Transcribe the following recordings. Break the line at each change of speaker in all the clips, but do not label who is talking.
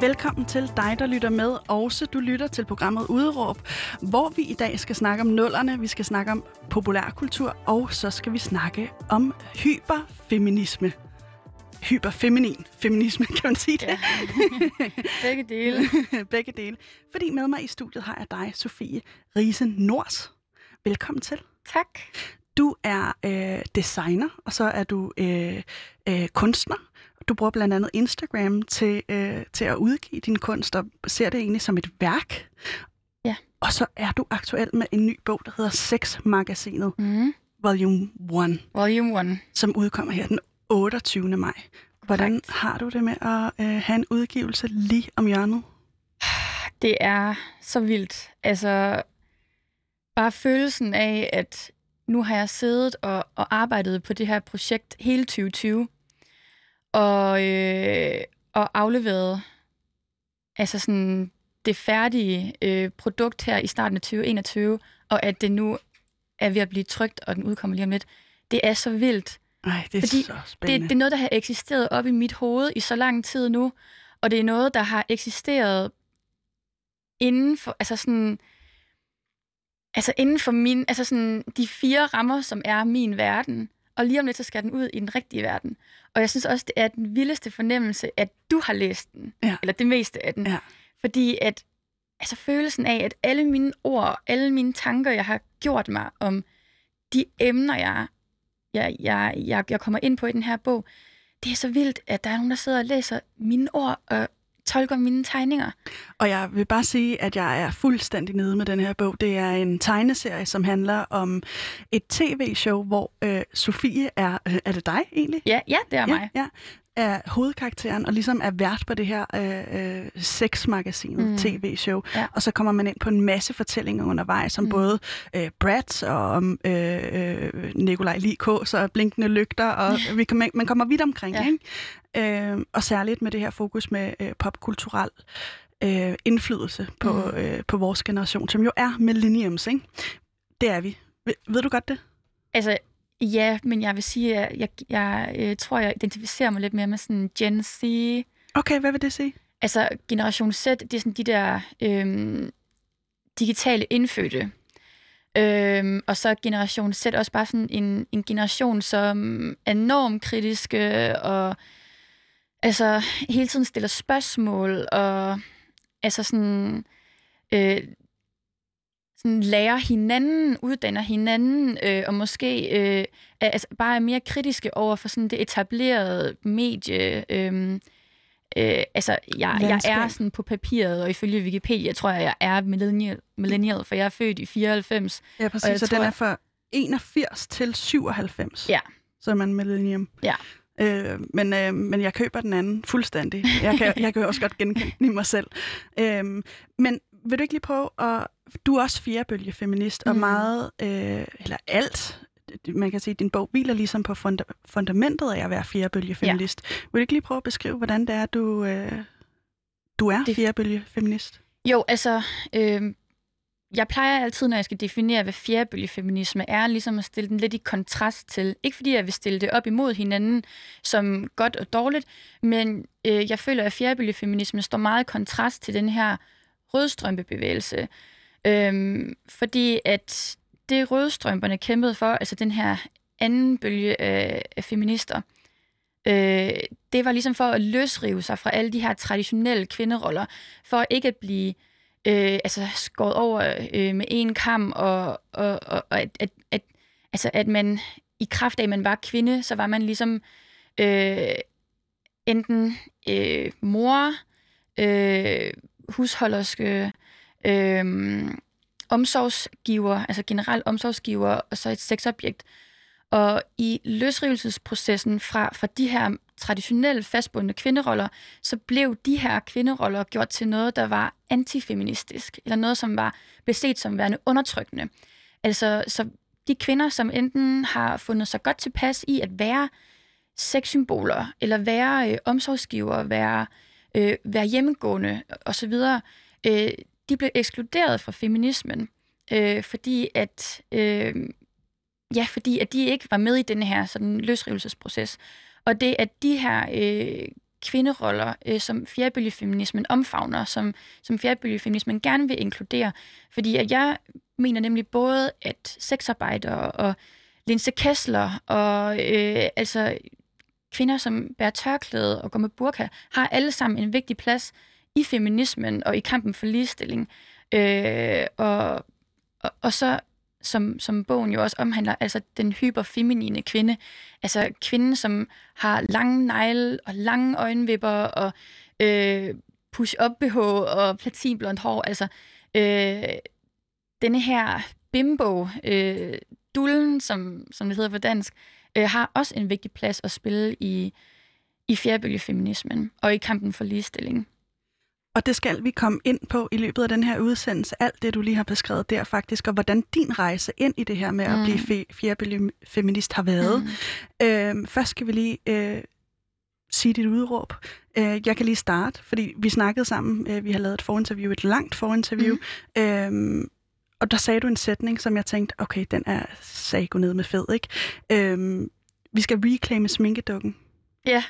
Velkommen til dig, der lytter med. Også du lytter til programmet Udråb, hvor vi i dag skal snakke om nullerne, vi skal snakke om populærkultur, og så skal vi snakke om hyperfeminisme. Hyperfeminin feminisme, kan man sige det? Ja.
Begge dele.
Begge dele. Fordi med mig i studiet har jeg dig, Sofie Riese Nors. Velkommen til.
Tak.
Du er øh, designer, og så er du øh, øh, kunstner. Du bruger blandt andet Instagram til, øh, til at udgive din kunst, og ser det egentlig som et værk.
Ja.
Og så er du aktuel med en ny bog, der hedder Sex-magasinet,
Mm.
Volume 1,
Volume 1.
som udkommer her den 28. maj. Hvordan
Korrekt.
har du det med at øh, have en udgivelse lige om hjørnet?
Det er så vildt. Altså, bare følelsen af, at nu har jeg siddet og, og arbejdet på det her projekt hele 2020, og, øh, og afleveret altså sådan det færdige øh, produkt her i starten af 2021, og at det nu er ved at blive trygt, og den udkommer lige om lidt. Det er så vildt.
Nej, det er
Fordi
så
Det,
spændende.
det er noget, der har eksisteret op i mit hoved i så lang tid nu, og det er noget, der har eksisteret inden for, altså sådan, altså inden for min, altså sådan de fire rammer, som er min verden, og lige om lidt, så skal den ud i den rigtige verden. Og jeg synes også, det er den vildeste fornemmelse, at du har læst den,
Ja.
eller det meste af den.
Ja.
Fordi at, altså følelsen af, at alle mine ord, alle mine tanker, jeg har gjort mig om de emner, jeg, jeg, jeg, jeg, jeg kommer ind på i den her bog, det er så vildt, at der er nogen, der sidder og læser mine ord og tolker mine tegninger.
Og jeg vil bare sige, at jeg er fuldstændig nede med den her bog. Det er en tegneserie, som handler om et tv-show, hvor øh, Sofie er... Øh, er det dig egentlig?
Ja, ja det er mig.
Ja, ja. Er hovedkarakteren og ligesom er vært på det her øh, øh, sexmagasinet mm. Tv-show.
Ja.
Og så kommer man ind på en masse fortællinger undervejs om mm. Både øh, Brad og om øh, øh, Nikolaj Likås og Blinkende Lygter, og vi kan, man kommer vidt omkring.
Ja.
Ikke? Øh, og særligt med det her fokus med øh, popkulturel øh, indflydelse på. Mm. øh, på vores generation, som jo er millenniums. Ikke? Det er vi. Ved, ved du godt det?
Altså, ja, men jeg vil sige, at jeg, jeg, jeg øh, tror, jeg identificerer mig lidt mere med sådan Gen Z.
Okay, hvad vil det sige?
Altså, Generation Z, det er sådan de der øhm, digitale indfødte. Øhm, og så er Generation Z også bare sådan en, en generation, som er enormt kritiske og altså hele tiden stiller spørgsmål og altså sådan, øh, sådan lærer hinanden, uddanner hinanden øh, og måske øh, er, altså bare er mere kritiske over for sådan det etablerede medie. Øh, Øh, altså, jeg, jeg er sådan på papiret, og ifølge Wikipedia tror jeg, jeg er millennial, millennial for jeg er født i 94.
Ja, præcis.
jeg
Så den
tror-
er fra 81 til 97.
Ja.
Så er man millennium.
Ja.
Øh, men, øh, men jeg køber den anden fuldstændig. Jeg kan, jeg kan også godt genkende den i mig selv. Øh, men vil du ikke lige prøve at... Du er også firebølge feminist, og
Mhm.
meget, øh, eller alt, man kan sige, at din bog hviler ligesom på funda- fundamentet af at være firebølge feminist. Ja. Vil du ikke lige prøve at beskrive, hvordan det er, du, øh, du er
Det-
feminist?
Jo, altså, øh, jeg plejer altid, når jeg skal definere, hvad fjerbølgefeminisme er, ligesom at stille den lidt i kontrast til. Ikke fordi jeg vil stille det op imod hinanden som godt og dårligt, men øh, jeg føler, at fjerbølgefeminisme står meget i kontrast til den her rødstrømpebevægelse. Øhm, fordi at det rødstrømperne kæmpede for, altså den her anden bølge af, af feminister, øh, det var ligesom for at løsrive sig fra alle de her traditionelle kvinderoller, for ikke at blive øh, altså skåret over øh, med en kam, og, og, og, og at, at, at, altså at man i kraft af, at man var kvinde, så var man ligesom øh, enten øh, mor, øh, husholderske, øh, omsorgsgiver, altså generelt omsorgsgiver, og så et sexobjekt. Og i løsrivelsesprocessen fra, fra de her traditionelle fastbundne kvinderoller, så blev de her kvinderoller gjort til noget, der var antifeministisk, eller noget, som var beset som værende undertrykkende. Altså, så de kvinder, som enten har fundet sig godt tilpas i at være sexsymboler, eller være øh, omsorgsgiver, være, øh, øh, være hjemmegående osv., øh, de blev ekskluderet fra feminismen, øh, fordi at øh, ja, fordi at de ikke var med i den her sådan løsrivelsesproces. Og det at de her øh, kvinderoller, øh, som fjerbølgefeminismen omfavner, som, som fjerbølgefeminismen gerne vil inkludere. Fordi at jeg mener nemlig både, at sexarbejdere og Linse Kessler og øh, altså kvinder, som bærer tørklæde og går med burka, har alle sammen en vigtig plads i feminismen og i kampen for ligestilling. Øh, og, og, og så som, som bogen jo også omhandler, altså den hyperfeminine kvinde. Altså kvinden, som har lange negle og lange øjenvipper og øh, push-up BH og platinblond hår. Altså øh, denne her bimbo, øh, dullen, som, som det hedder på dansk, øh, har også en vigtig plads at spille i, i fjerbølgefeminismen og i kampen for ligestilling.
Og det skal vi komme ind på i løbet af den her udsendelse, alt det du lige har beskrevet der faktisk, og hvordan din rejse ind i det her med mm. at blive fe- feminist har været. Mm. Øhm, først skal vi lige øh, sige dit udråb. Øh, jeg kan lige starte, fordi vi snakkede sammen, øh, vi har lavet et forinterview, et langt forinterview, mm. øhm, og der sagde du en sætning, som jeg tænkte, okay, den er sag gå ned med fed, ikke? Øhm, vi skal reclaime sminkedukken.
Ja,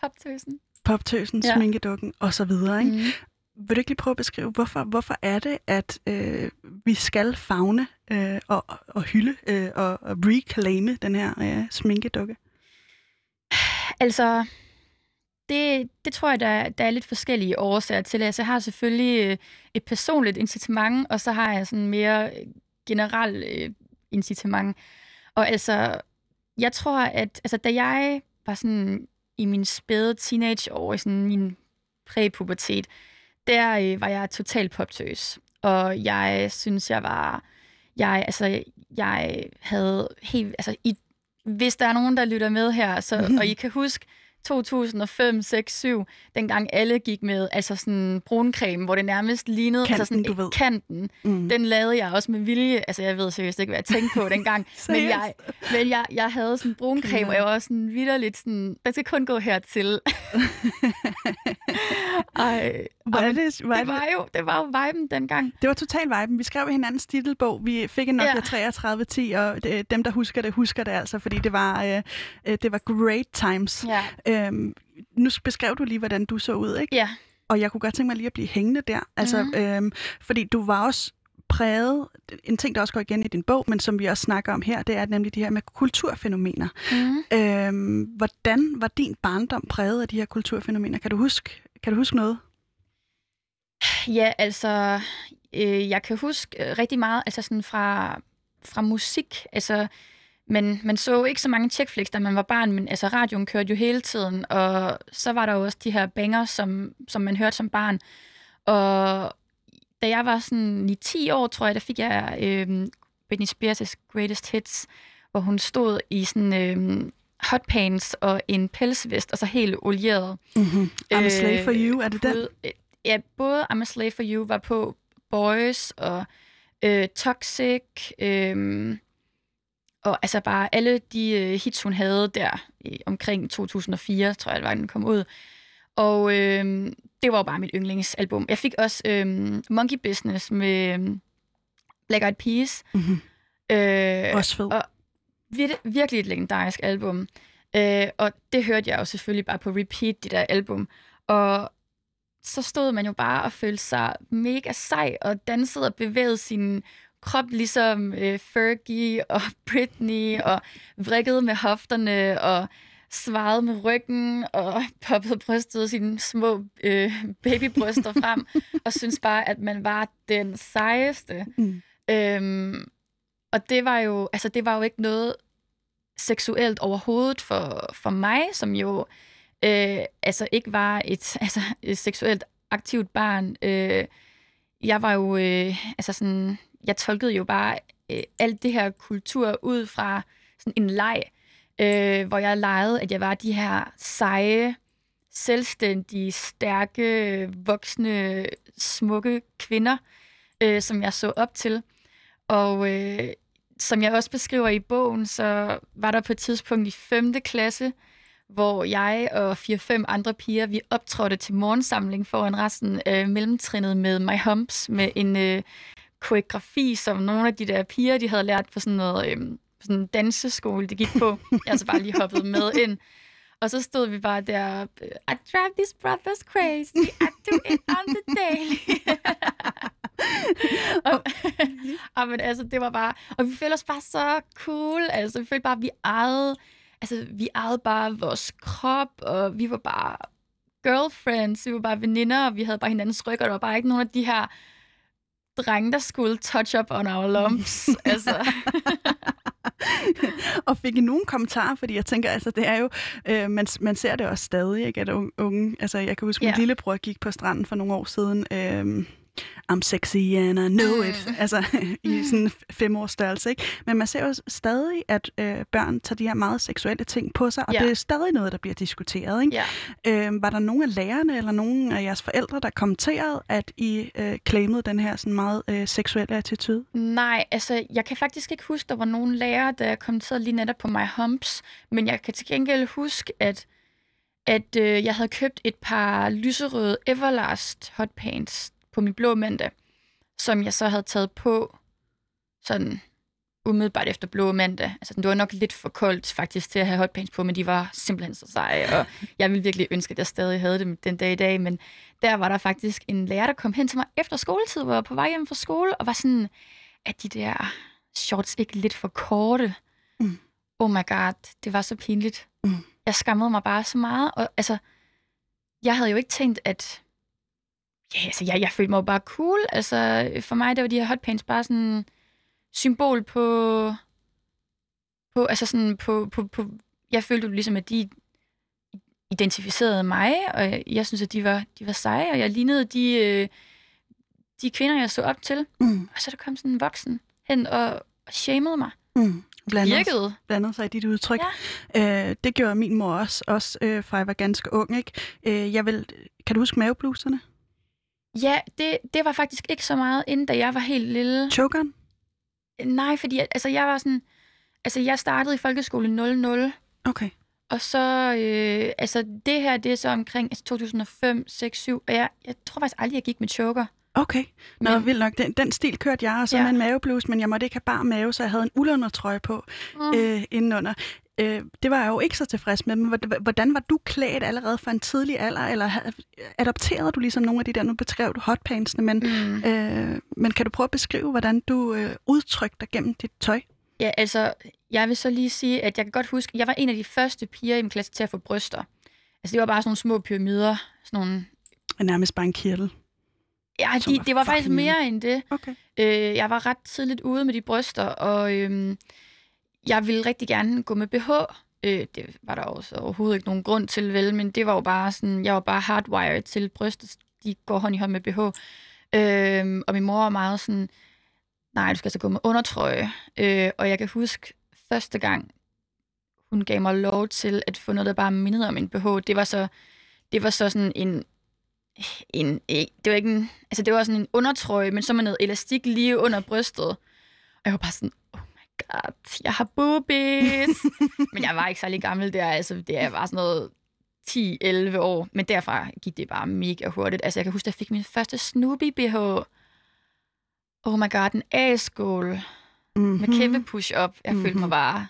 poptøsen
poptøsen, ja. sminkedukken og så videre. Ikke? Mm. Vil du ikke lige prøve at beskrive, hvorfor, hvorfor er det, at øh, vi skal fagne øh, og, og hylde øh, og, og reclaime den her øh, sminkedukke?
Altså, det, det tror jeg, der, der er lidt forskellige årsager til. Altså, jeg har selvfølgelig øh, et personligt incitament, og så har jeg sådan mere øh, generelt øh, incitament. Og altså, jeg tror, at altså, da jeg var sådan i min spæde teenageår, i sådan min præpubertet, der øh, var jeg totalt poptøs. Og jeg synes, jeg var... Jeg, altså, jeg havde helt... Altså, i, hvis der er nogen, der lytter med her, så, og I kan huske 2005, 6, 7, dengang alle gik med altså sådan bruncreme, hvor det nærmest lignede
kanten,
altså sådan,
du ved.
kanten. Mm. Den lavede jeg også med vilje. Altså jeg ved seriøst ikke, hvad jeg tænkte på dengang. men jeg, men jeg, jeg havde sådan bruncreme, og jeg var sådan vidderligt sådan, den skal kun gå hertil. Ej,
var det, var
det, var jo, det var jo viben dengang.
Det var total viben. Vi skrev hinandens titelbog. Vi fik en Nokia ja. 3310, og det, dem, der husker det, husker det altså, fordi det var, øh, øh det var great times.
Ja.
Øhm, nu beskrev du lige, hvordan du så ud, ikke?
Ja.
Og jeg kunne godt tænke mig lige at blive hængende der. Altså, mm. øhm, fordi du var også præget, en ting, der også går igen i din bog, men som vi også snakker om her, det er nemlig de her med kulturfænomener. Mm. Øhm, hvordan var din barndom præget af de her kulturfænomener? Kan du huske, kan du huske noget?
Ja, altså, øh, jeg kan huske øh, rigtig meget altså sådan fra, fra musik. Altså, men man så ikke så mange checkflicks, da man var barn, men altså, radioen kørte jo hele tiden, og så var der jo også de her banger, som, som man hørte som barn. Og da jeg var sådan i 10 år, tror jeg, der fik jeg øh, Britney Spears' Greatest Hits, hvor hun stod i sådan øh, hotpants og en pelsvest, og så helt olieret.
Mm-hmm. I'm a slave for you, er det den?
Øh, ja, både I'm a Slave for You var på Boys og øh, Toxic, øh, og altså bare alle de øh, hits, hun havde der i, omkring 2004, tror jeg, det var, den kom ud. Og øh, det var jo bare mit yndlingsalbum. Jeg fik også øh, Monkey Business med øh, Black Eyed Peas.
Mm-hmm. Øh, også fed.
Og vir- virkelig et legendarisk album. Øh, og det hørte jeg jo selvfølgelig bare på repeat, de der album. Og så stod man jo bare og følte sig mega sej og dansede og bevægede sin krop ligesom øh, Fergie og Britney og vrikkede med hofterne og svarede med ryggen og poppede brystet sine små øh, babybryster frem og synes bare, at man var den sejeste. Mm. Øhm, og det var jo, altså det var jo ikke noget seksuelt overhovedet for, for mig, som jo øh, altså ikke var et, altså, et seksuelt aktivt barn. Øh, jeg var jo, øh, altså sådan, jeg tolkede jo bare øh, alt det her kultur ud fra sådan en leg, øh, hvor jeg legede, at jeg var de her seje, selvstændige, stærke, voksne, smukke kvinder, øh, som jeg så op til. Og øh, som jeg også beskriver i bogen, så var der på et tidspunkt i 5. klasse, hvor jeg og fire-fem andre piger, vi optrådte til morgensamling foran resten af mellemtrinnet med My Humps, med en øh, koreografi, som nogle af de der piger, de havde lært på sådan noget øh, sådan en danseskole, de gik på. Jeg så bare lige hoppet med ind. Og så stod vi bare der, I drive these brothers crazy, I do it on the daily. og, og, men altså, det var bare, og vi følte os bare så cool, altså vi følte bare, at vi ejede, altså vi ejede bare vores krop, og vi var bare girlfriends, vi var bare veninder, og vi havde bare hinandens ryg, og der var bare ikke nogen af de her drenge, der skulle touch up on our lumps. altså.
og fik I nogen kommentarer? Fordi jeg tænker, altså det er jo, øh, man, man ser det også stadig, ikke, at unge, altså jeg kan huske, min ja. lillebror gik på stranden for nogle år siden, øh, I'm sexy and I know it, mm. altså i sådan fem års størrelse, ikke? Men man ser jo stadig, at øh, børn tager de her meget seksuelle ting på sig, og ja. det er stadig noget, der bliver diskuteret, ikke? Ja. Øh, var der nogen af lærerne eller nogen af jeres forældre, der kommenterede, at I øh, claimede den her sådan meget øh, seksuelle attitude?
Nej, altså jeg kan faktisk ikke huske, der var nogen lærere, der kommenterede lige netop på my humps, men jeg kan til gengæld huske, at at øh, jeg havde købt et par lyserøde Everlast hotpants på min blå mandag, som jeg så havde taget på sådan umiddelbart efter blå mandag. Altså, det var nok lidt for koldt faktisk til at have hotpants på, men de var simpelthen så seje, og jeg ville virkelig ønske, at jeg stadig havde dem den dag i dag, men der var der faktisk en lærer, der kom hen til mig efter skoletid, hvor jeg var på vej hjem fra skole, og var sådan, at de der shorts ikke lidt for korte. Mm. Oh my god, det var så pinligt. Mm. Jeg skammede mig bare så meget, og altså, jeg havde jo ikke tænkt, at ja, altså, jeg, jeg følte mig jo bare cool. Altså, for mig, der var de her hotpants bare sådan symbol på, på altså sådan på, på, på, jeg følte jo ligesom, at de identificerede mig, og jeg, synes, at de var, de var seje, og jeg lignede de, øh, de kvinder, jeg så op til. Mm. Og så der kom sådan en voksen hen og, og shamede mig. Mm.
Blandet, virkede. blandet sig i dit udtryk. Ja. Øh, det gjorde min mor også, også øh, fra jeg var ganske ung. Ikke? Øh, jeg vil, kan du huske mavebluserne?
Ja, det, det var faktisk ikke så meget, inden da jeg var helt lille.
Chokeren?
Nej, fordi altså, jeg var sådan... Altså, jeg startede i folkeskole 00.
Okay.
Og så, øh, altså, det her, det er så omkring altså, 2005, 6, 7. Og jeg, jeg tror faktisk aldrig, jeg gik med choker.
Okay. Nå, men, vildt nok. Den, den stil kørte jeg, og så ja. med en mavebluse, men jeg måtte ikke have bare mave, så jeg havde en uldundertrøje på mm. øh, indenunder øh, det var jeg jo ikke så tilfreds med, men hvordan var du klædt allerede fra en tidlig alder, eller adopterede du ligesom nogle af de der, nu beskrev du hotpantsene, men, mm. øh, men kan du prøve at beskrive, hvordan du øh, udtrykte dig gennem dit tøj?
Ja, altså, jeg vil så lige sige, at jeg kan godt huske, jeg var en af de første piger i min klasse til at få bryster. Altså, det var bare sådan nogle små pyramider, sådan nogle...
Nærmest bare en kirtel.
Ja, de, det var faktisk mere end det. Okay. Øh, jeg var ret tidligt ude med de bryster, og... Øh, jeg ville rigtig gerne gå med BH. Øh, det var der også overhovedet ikke nogen grund til, vel, men det var jo bare sådan, jeg var bare hardwired til brystet. De går hånd i hånd med BH. Øh, og min mor var meget sådan, nej, du skal altså gå med undertrøje. Øh, og jeg kan huske første gang, hun gav mig lov til at få noget, der bare mindede om en BH. Det var så, det var så sådan en, en, det var ikke en, altså det var sådan en undertrøje, men så med noget elastik lige under brystet. Og jeg var bare sådan, god, jeg har boobies. men jeg var ikke særlig gammel der, altså det er bare sådan noget 10-11 år, men derfra gik det bare mega hurtigt. Altså jeg kan huske, at jeg fik min første Snoopy BH. Oh my god, en A-skål mm-hmm. med kæmpe push-up. Jeg mm-hmm. følte mig mhm. bare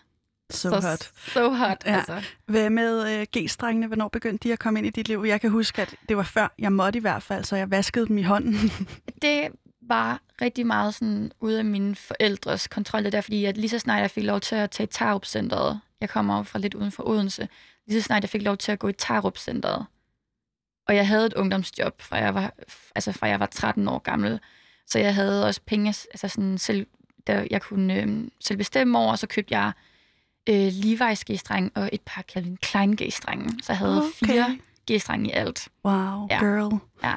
So så hot.
So hot, ja. altså.
Hvad med uh, G-strengene? Hvornår begyndte de at komme ind i dit liv? Jeg kan huske, at det var før jeg måtte i hvert fald, så jeg vaskede dem i hånden.
det var rigtig meget sådan ude af mine forældres kontrol. Det der, fordi at lige så snart jeg fik lov til at tage Tarup Centeret, jeg kommer jo fra lidt uden for Odense, lige så snart jeg fik lov til at gå i Tarup Centeret, og jeg havde et ungdomsjob, fra jeg var, altså fra jeg var 13 år gammel, så jeg havde også penge, altså sådan selv, der jeg kunne øh, selv bestemme over, så købte jeg øh, Levi's g og et par Calvin Klein g Så jeg havde okay. fire g i alt.
Wow, ja. girl.
Ja.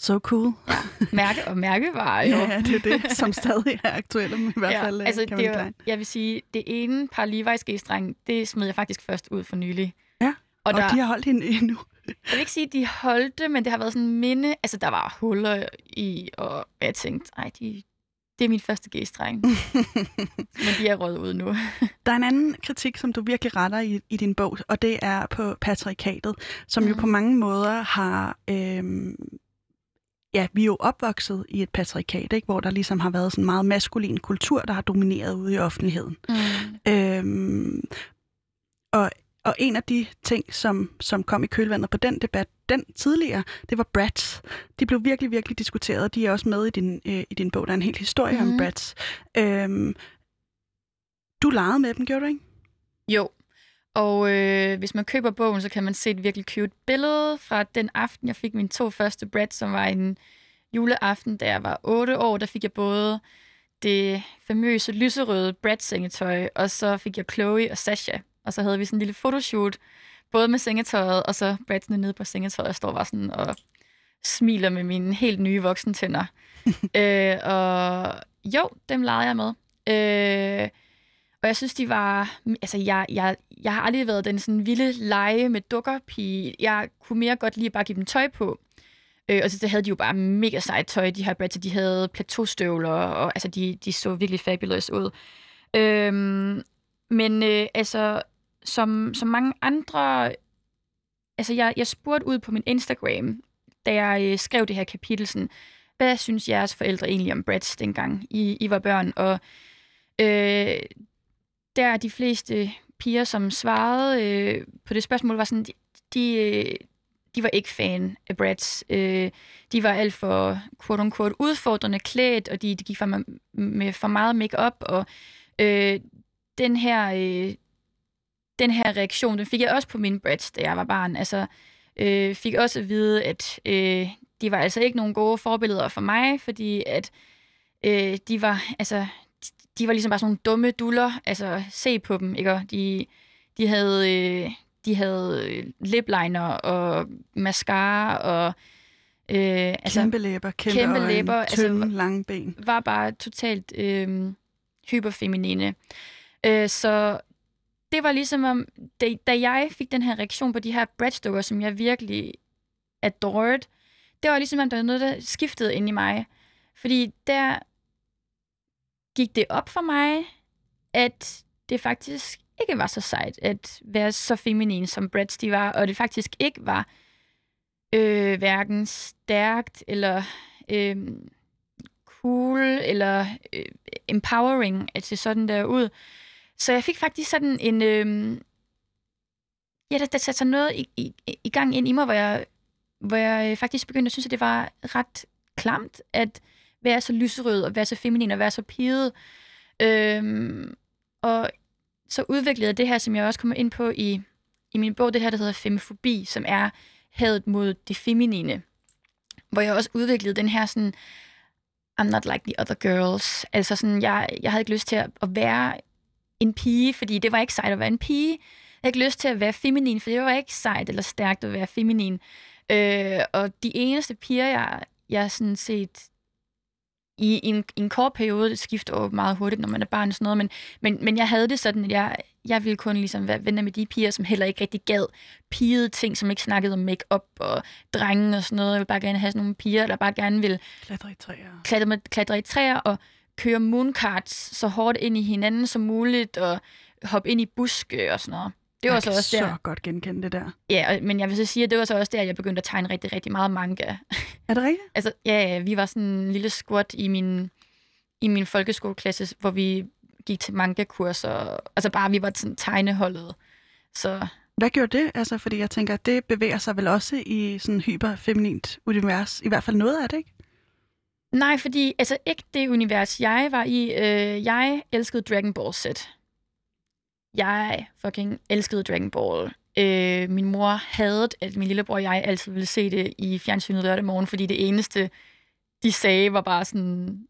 So cool.
Ja, mærke og mærkevare jo.
ja, det er det, som stadig er aktuelt, i hvert ja, fald.
Altså, det er, jeg vil sige, det ene par Levi's g det smed jeg faktisk først ud for nylig.
Ja, og, og der, de har holdt hende endnu.
jeg vil ikke sige, at de holdt det, men det har været sådan en minde. Altså, der var huller i, og jeg tænkte, ej, de, det er min første G-streng. Men de er røget ud nu.
Der er en anden kritik, som du virkelig retter i, i din bog, og det er på patriarkatet, som mm. jo på mange måder har... Øhm, ja, vi er jo opvokset i et patriarkat, ikke? hvor der ligesom har været sådan en meget maskulin kultur, der har domineret ude i offentligheden. Mm. Øhm, og og en af de ting, som, som kom i kølvandet på den debat, den tidligere, det var brats. De blev virkelig, virkelig diskuteret. De er også med i din, øh, i din bog. Der er en hel historie mm. om mhm. brats. Øhm, du legede med dem, gjorde du ikke?
Jo. Og øh, hvis man køber bogen, så kan man se et virkelig cute billede fra den aften, jeg fik mine to første brats, som var en juleaften, da jeg var 8 år. Der fik jeg både det famøse lyserøde Brad-sengetøj, og så fik jeg Chloe og Sasha og så havde vi sådan en lille fotoshoot, både med sengetøjet, og så Bradsene nede på sengetøjet, og står bare sådan og smiler med mine helt nye voksentænder. øh, og jo, dem legede jeg med. Øh, og jeg synes, de var... Altså, jeg, jeg, jeg har aldrig været den sådan vilde lege med dukkerpige. Jeg kunne mere godt lige bare give dem tøj på. Øh, og så havde de jo bare mega sejt tøj, de her Brads. De havde plateaustøvler, og altså, de, de så virkelig fabulous ud. Øhm, men øh, altså, som, som mange andre... Altså, jeg, jeg spurgte ud på min Instagram, da jeg øh, skrev det her kapitel, sådan, hvad synes jeres forældre egentlig om Brads dengang I, I var børn? Og øh, der de fleste piger, som svarede øh, på det spørgsmål, var sådan, de, de, øh, de var ikke fan af Brads. Øh, de var alt for, quote-unquote, udfordrende klædt, og de, de gik for, med for meget makeup og øh, den her, øh, den her reaktion, den fik jeg også på min Brads, da jeg var barn. Altså, øh, fik også at vide, at øh, de var altså ikke nogen gode forbilleder for mig, fordi at øh, de var, altså, de var ligesom bare sådan nogle dumme duller. Altså, se på dem, ikke? de, de havde, øh, de havde lipliner og mascara og
øh, altså, kæmpe læber, kæmpe, kæmpe øjne, læber, tynde, altså, lange ben.
Var bare totalt øh, hyperfeminine. Øh, så det var ligesom om, da, da jeg fik den her reaktion på de her breadstukker, som jeg virkelig adored, det var ligesom, at der var noget, der skiftede ind i mig. Fordi der gik det op for mig, at det faktisk ikke var så sejt at være så feminin, som Brads de var, og det faktisk ikke var øh, hverken stærkt eller øh, cool eller øh, empowering at se sådan der ud. Så jeg fik faktisk sådan en... Øh, ja, der, der satte sig noget i, i, i gang ind i mig, hvor jeg, hvor jeg øh, faktisk begyndte at synes, at det var ret klamt at være så lyserød og være så feminin og være så piget. Øhm, og så udviklede jeg det her, som jeg også kommer ind på i, i min bog, det her, der hedder femofobi, som er hadet mod det feminine. Hvor jeg også udviklede den her sådan, I'm not like the other girls. Altså sådan, jeg, jeg havde ikke lyst til at, at være en pige, fordi det var ikke sejt at være en pige. Jeg havde ikke lyst til at være feminin, for det var ikke sejt eller stærkt at være feminin. Øh, og de eneste piger, jeg, jeg sådan set i, en, i en kort periode, skifter jo meget hurtigt, når man er barn og sådan noget, men, men, men jeg havde det sådan, at jeg, jeg ville kun ligesom være venner med de piger, som heller ikke rigtig gad pigede ting, som ikke snakkede om make-up og drenge og sådan noget. Jeg ville bare gerne have sådan nogle piger, der bare gerne ville
klatre i træer,
klatre, med, klatre i træer og køre mooncarts så hårdt ind i hinanden som muligt, og hoppe ind i buske og sådan noget.
Det var jeg så også der. så godt genkende det der.
Ja, men jeg vil så sige, at det var så også der, jeg begyndte at tegne rigtig, rigtig meget manga.
Er det rigtigt?
altså, ja, vi var sådan en lille squat i min, i min folkeskoleklasse, hvor vi gik til manga-kurser. Altså bare, vi var sådan tegneholdet. Så
hvad gjorde det? Altså, fordi jeg tænker, at det bevæger sig vel også i sådan hyperfeminint univers. I hvert fald noget af det, ikke?
Nej, fordi altså ikke det univers, jeg var i. Øh, jeg elskede Dragon Ball Z. Jeg fucking elskede Dragon Ball. Øh, min mor havde, at min lillebror og jeg altid ville se det i fjernsynet lørdag morgen, fordi det eneste, de sagde, var bare sådan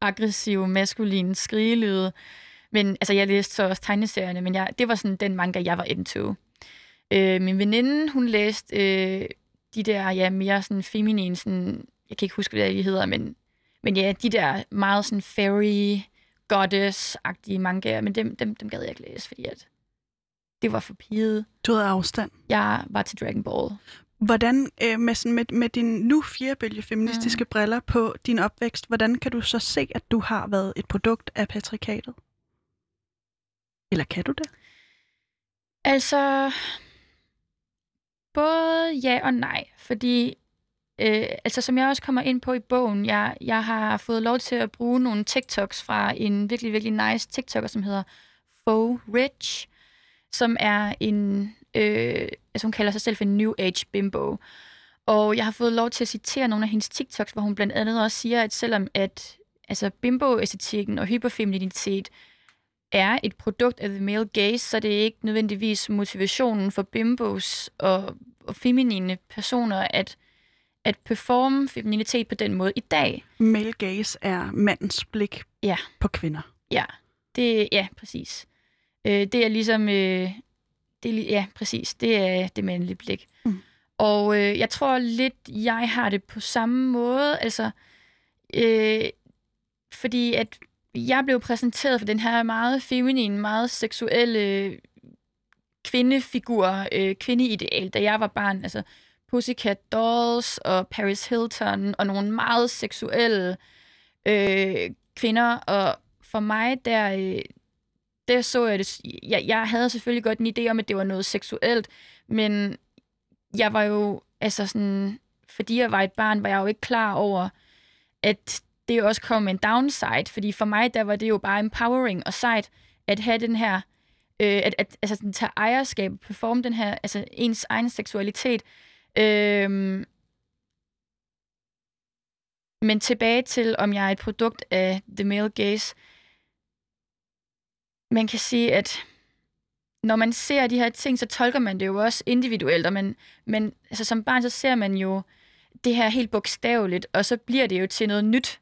aggressiv, maskulin skrigelyde. Men altså, jeg læste så også tegneserierne, men jeg, det var sådan den manga, jeg var into. Øh, min veninde, hun læste øh, de der, ja, mere sådan feminine, sådan, jeg kan ikke huske, hvad de hedder, men men ja, de der meget sådan fairy goddess-agtige mangaer, men dem, dem, dem gad jeg ikke læse, fordi at det var for piget.
Du havde afstand.
Jeg var til Dragon Ball.
Hvordan øh, med, sådan, med, med din nu firebølge feministiske mm. briller på din opvækst, hvordan kan du så se, at du har været et produkt af patriarkatet? Eller kan du det?
Altså, både ja og nej, fordi øh, altså som jeg også kommer ind på i bogen, jeg, jeg har fået lov til at bruge nogle TikToks fra en virkelig, virkelig nice TikToker, som hedder Faux Rich, som er en, øh, altså hun kalder sig selv for en New Age bimbo. Og jeg har fået lov til at citere nogle af hendes TikToks, hvor hun blandt andet også siger, at selvom at altså bimbo-æstetikken og hyperfeminitet er et produkt af the male gaze, så det er ikke nødvendigvis motivationen for bimbos og, og feminine personer at, at performe femininitet på den måde i dag.
Male gaze er mandens blik
ja.
på kvinder.
Ja, det, ja præcis. Øh, det er ligesom... Øh, det er, ja, præcis. Det er det mandlige blik. Mm. Og øh, jeg tror lidt, jeg har det på samme måde. Altså, øh, fordi at jeg blev præsenteret for den her meget feminine, meget seksuelle kvindefigur, øh, kvindeideal, da jeg var barn. Altså Pussycat Dolls og Paris Hilton og nogle meget seksuelle øh, kvinder. Og for mig, der, øh, der så jeg det... Jeg, jeg havde selvfølgelig godt en idé om, at det var noget seksuelt, men jeg var jo... Altså sådan... Fordi jeg var et barn, var jeg jo ikke klar over, at det også kom med en downside, fordi for mig, der var det jo bare empowering og sejt at have den her, øh, at, at altså, sådan, tage ejerskab, performe den her, altså ens egen seksualitet. Øh, men tilbage til, om jeg er et produkt af the male gaze. Man kan sige, at når man ser de her ting, så tolker man det jo også individuelt, og man, men altså, som barn, så ser man jo det her helt bogstaveligt, og så bliver det jo til noget nyt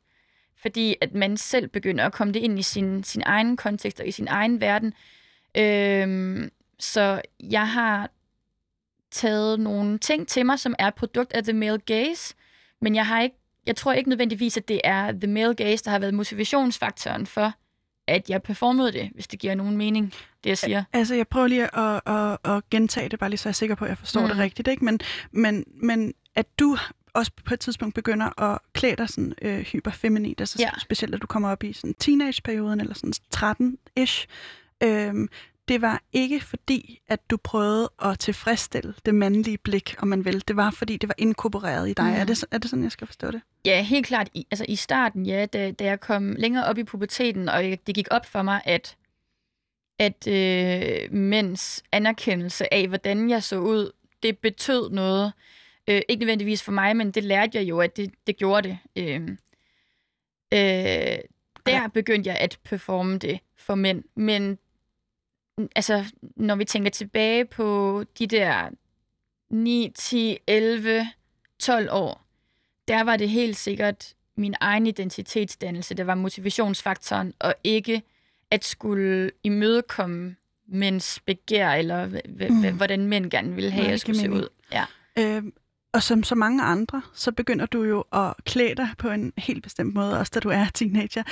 fordi at man selv begynder at komme det ind i sin, sin egen kontekst og i sin egen verden. Øhm, så jeg har taget nogle ting til mig, som er produkt af the male gaze, men jeg har ikke, jeg tror ikke nødvendigvis, at det er the male gaze, der har været motivationsfaktoren for, at jeg performede det, hvis det giver nogen mening, det jeg siger.
Altså, jeg prøver lige at, at, at gentage det, bare lige så jeg er sikker på, at jeg forstår mm. det rigtigt, ikke? Men, men, men at du også på et tidspunkt begynder at klæde dig sådan øh, hyperfeminint, altså ja. specielt at du kommer op i sådan teenageperioden, eller sådan 13-ish. Øhm, det var ikke fordi, at du prøvede at tilfredsstille det mandlige blik, om man vil. Det var fordi, det var inkorporeret i dig. Mm. Er, det, er det sådan, jeg skal forstå det?
Ja, helt klart. I, altså i starten, ja, da, da jeg kom længere op i puberteten, og det gik op for mig, at at øh, mænds anerkendelse af, hvordan jeg så ud, det betød noget. Øh, ikke nødvendigvis for mig, men det lærte jeg jo, at det, det gjorde det. Øh, øh, der begyndte jeg at performe det for mænd. Men altså, når vi tænker tilbage på de der 9, 10, 11, 12 år, der var det helt sikkert min egen identitetsdannelse, der var motivationsfaktoren, og ikke at skulle imødekomme mænds begær, eller mm. hvordan mænd gerne ville have, at jeg skulle se ud. Ja.
Øh, og som så mange andre, så begynder du jo at klæde dig på en helt bestemt måde, også da du er teenager.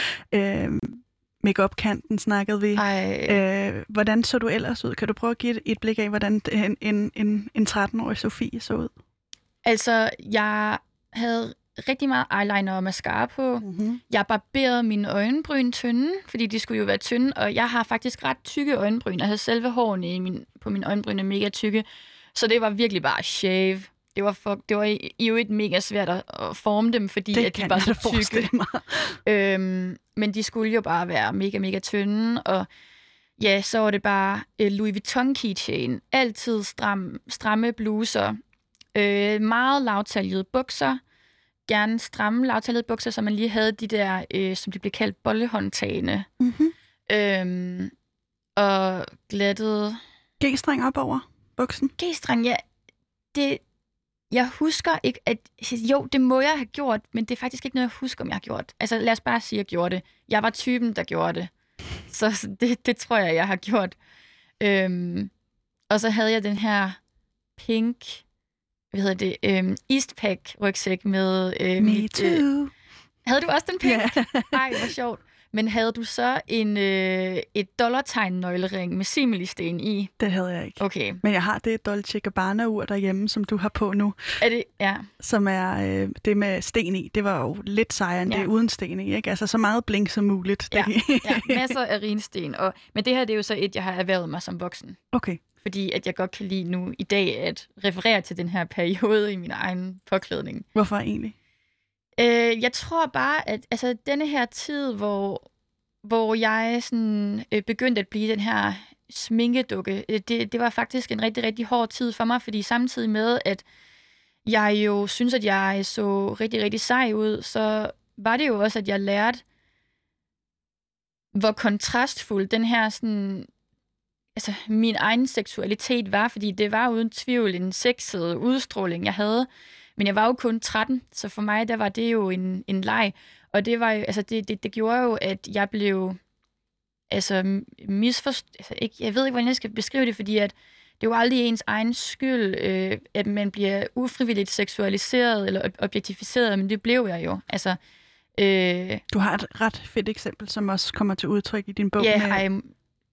Øh, Make-up-kanten snakkede vi. Øh, hvordan så du ellers ud? Kan du prøve at give et, et blik af, hvordan en, en, en, en 13-årig Sofie så ud?
Altså, jeg havde rigtig meget eyeliner og mascara på. Mm-hmm. Jeg barberede mine øjenbryn tynde, fordi de skulle jo være tynde, og jeg har faktisk ret tykke øjenbryn. Jeg havde selve hårene i min, på mine øjenbryn er mega tykke, så det var virkelig bare shave det var, for, det var i, i jo et mega svært at, at forme dem, fordi det at de var så tykke. øhm, men de skulle jo bare være mega, mega tynde, og ja, så var det bare uh, Louis Vuitton keychain, altid stram, stramme bluser, øh, meget lavtaljede bukser, gerne stramme lavtaljede bukser, så man lige havde de der, øh, som de blev kaldt, bollehåndtagene. Mm-hmm. Øhm, og glattet...
G-streng op over buksen?
G-streng, ja. Det, jeg husker ikke, at jo, det må jeg have gjort, men det er faktisk ikke noget, jeg husker, om jeg har gjort. Altså lad os bare sige, at jeg gjorde det. Jeg var typen, der gjorde det. Så det, det tror jeg, jeg har gjort. Øhm, og så havde jeg den her pink, hvad hedder det, øhm, Eastpack rygsæk med...
Øh, Me mit, too. Øh,
havde du også den pink? Yeah. Ej, hvor sjovt. Men havde du så en, øh, et dollartegn-nøglering med similisten i?
Det havde jeg ikke.
Okay.
Men jeg har det Dolce Gabbana-ur derhjemme, som du har på nu,
Er det, ja.
som er øh, det med sten i. Det var jo lidt sejere end
Ja.
det uden sten i, ikke? Altså så meget blink som muligt.
Ja.
Det-
ja, masser af rinsten. Og, men det her det er jo så et, jeg har erhvervet mig som voksen.
Okay.
Fordi at jeg godt kan lide nu i dag at referere til den her periode i min egen påklædning.
Hvorfor egentlig?
Øh, jeg tror bare, at altså, denne her tid, hvor, hvor jeg sådan, øh, begyndte at blive den her sminkedukke, øh, det, det var faktisk en rigtig, rigtig hård tid for mig, fordi samtidig med, at jeg jo synes, at jeg så rigtig, rigtig sej ud, så var det jo også, at jeg lærte, hvor kontrastfuld den her sådan, altså min egen seksualitet var, fordi det var uden tvivl en sexet udstråling, jeg havde. Men jeg var jo kun 13, så for mig der var det jo en, en leg. Og det var jo, altså det, det, det gjorde jo, at jeg blev altså misforstået. Altså, ikke, jeg ved ikke, hvordan jeg skal beskrive det, fordi at det er jo aldrig ens egen skyld, øh, at man bliver ufrivilligt seksualiseret eller ob- objektificeret, men det blev jeg jo. Altså, øh,
Du har et ret fedt eksempel, som også kommer til udtryk i din bog.
ja,
med...
ej,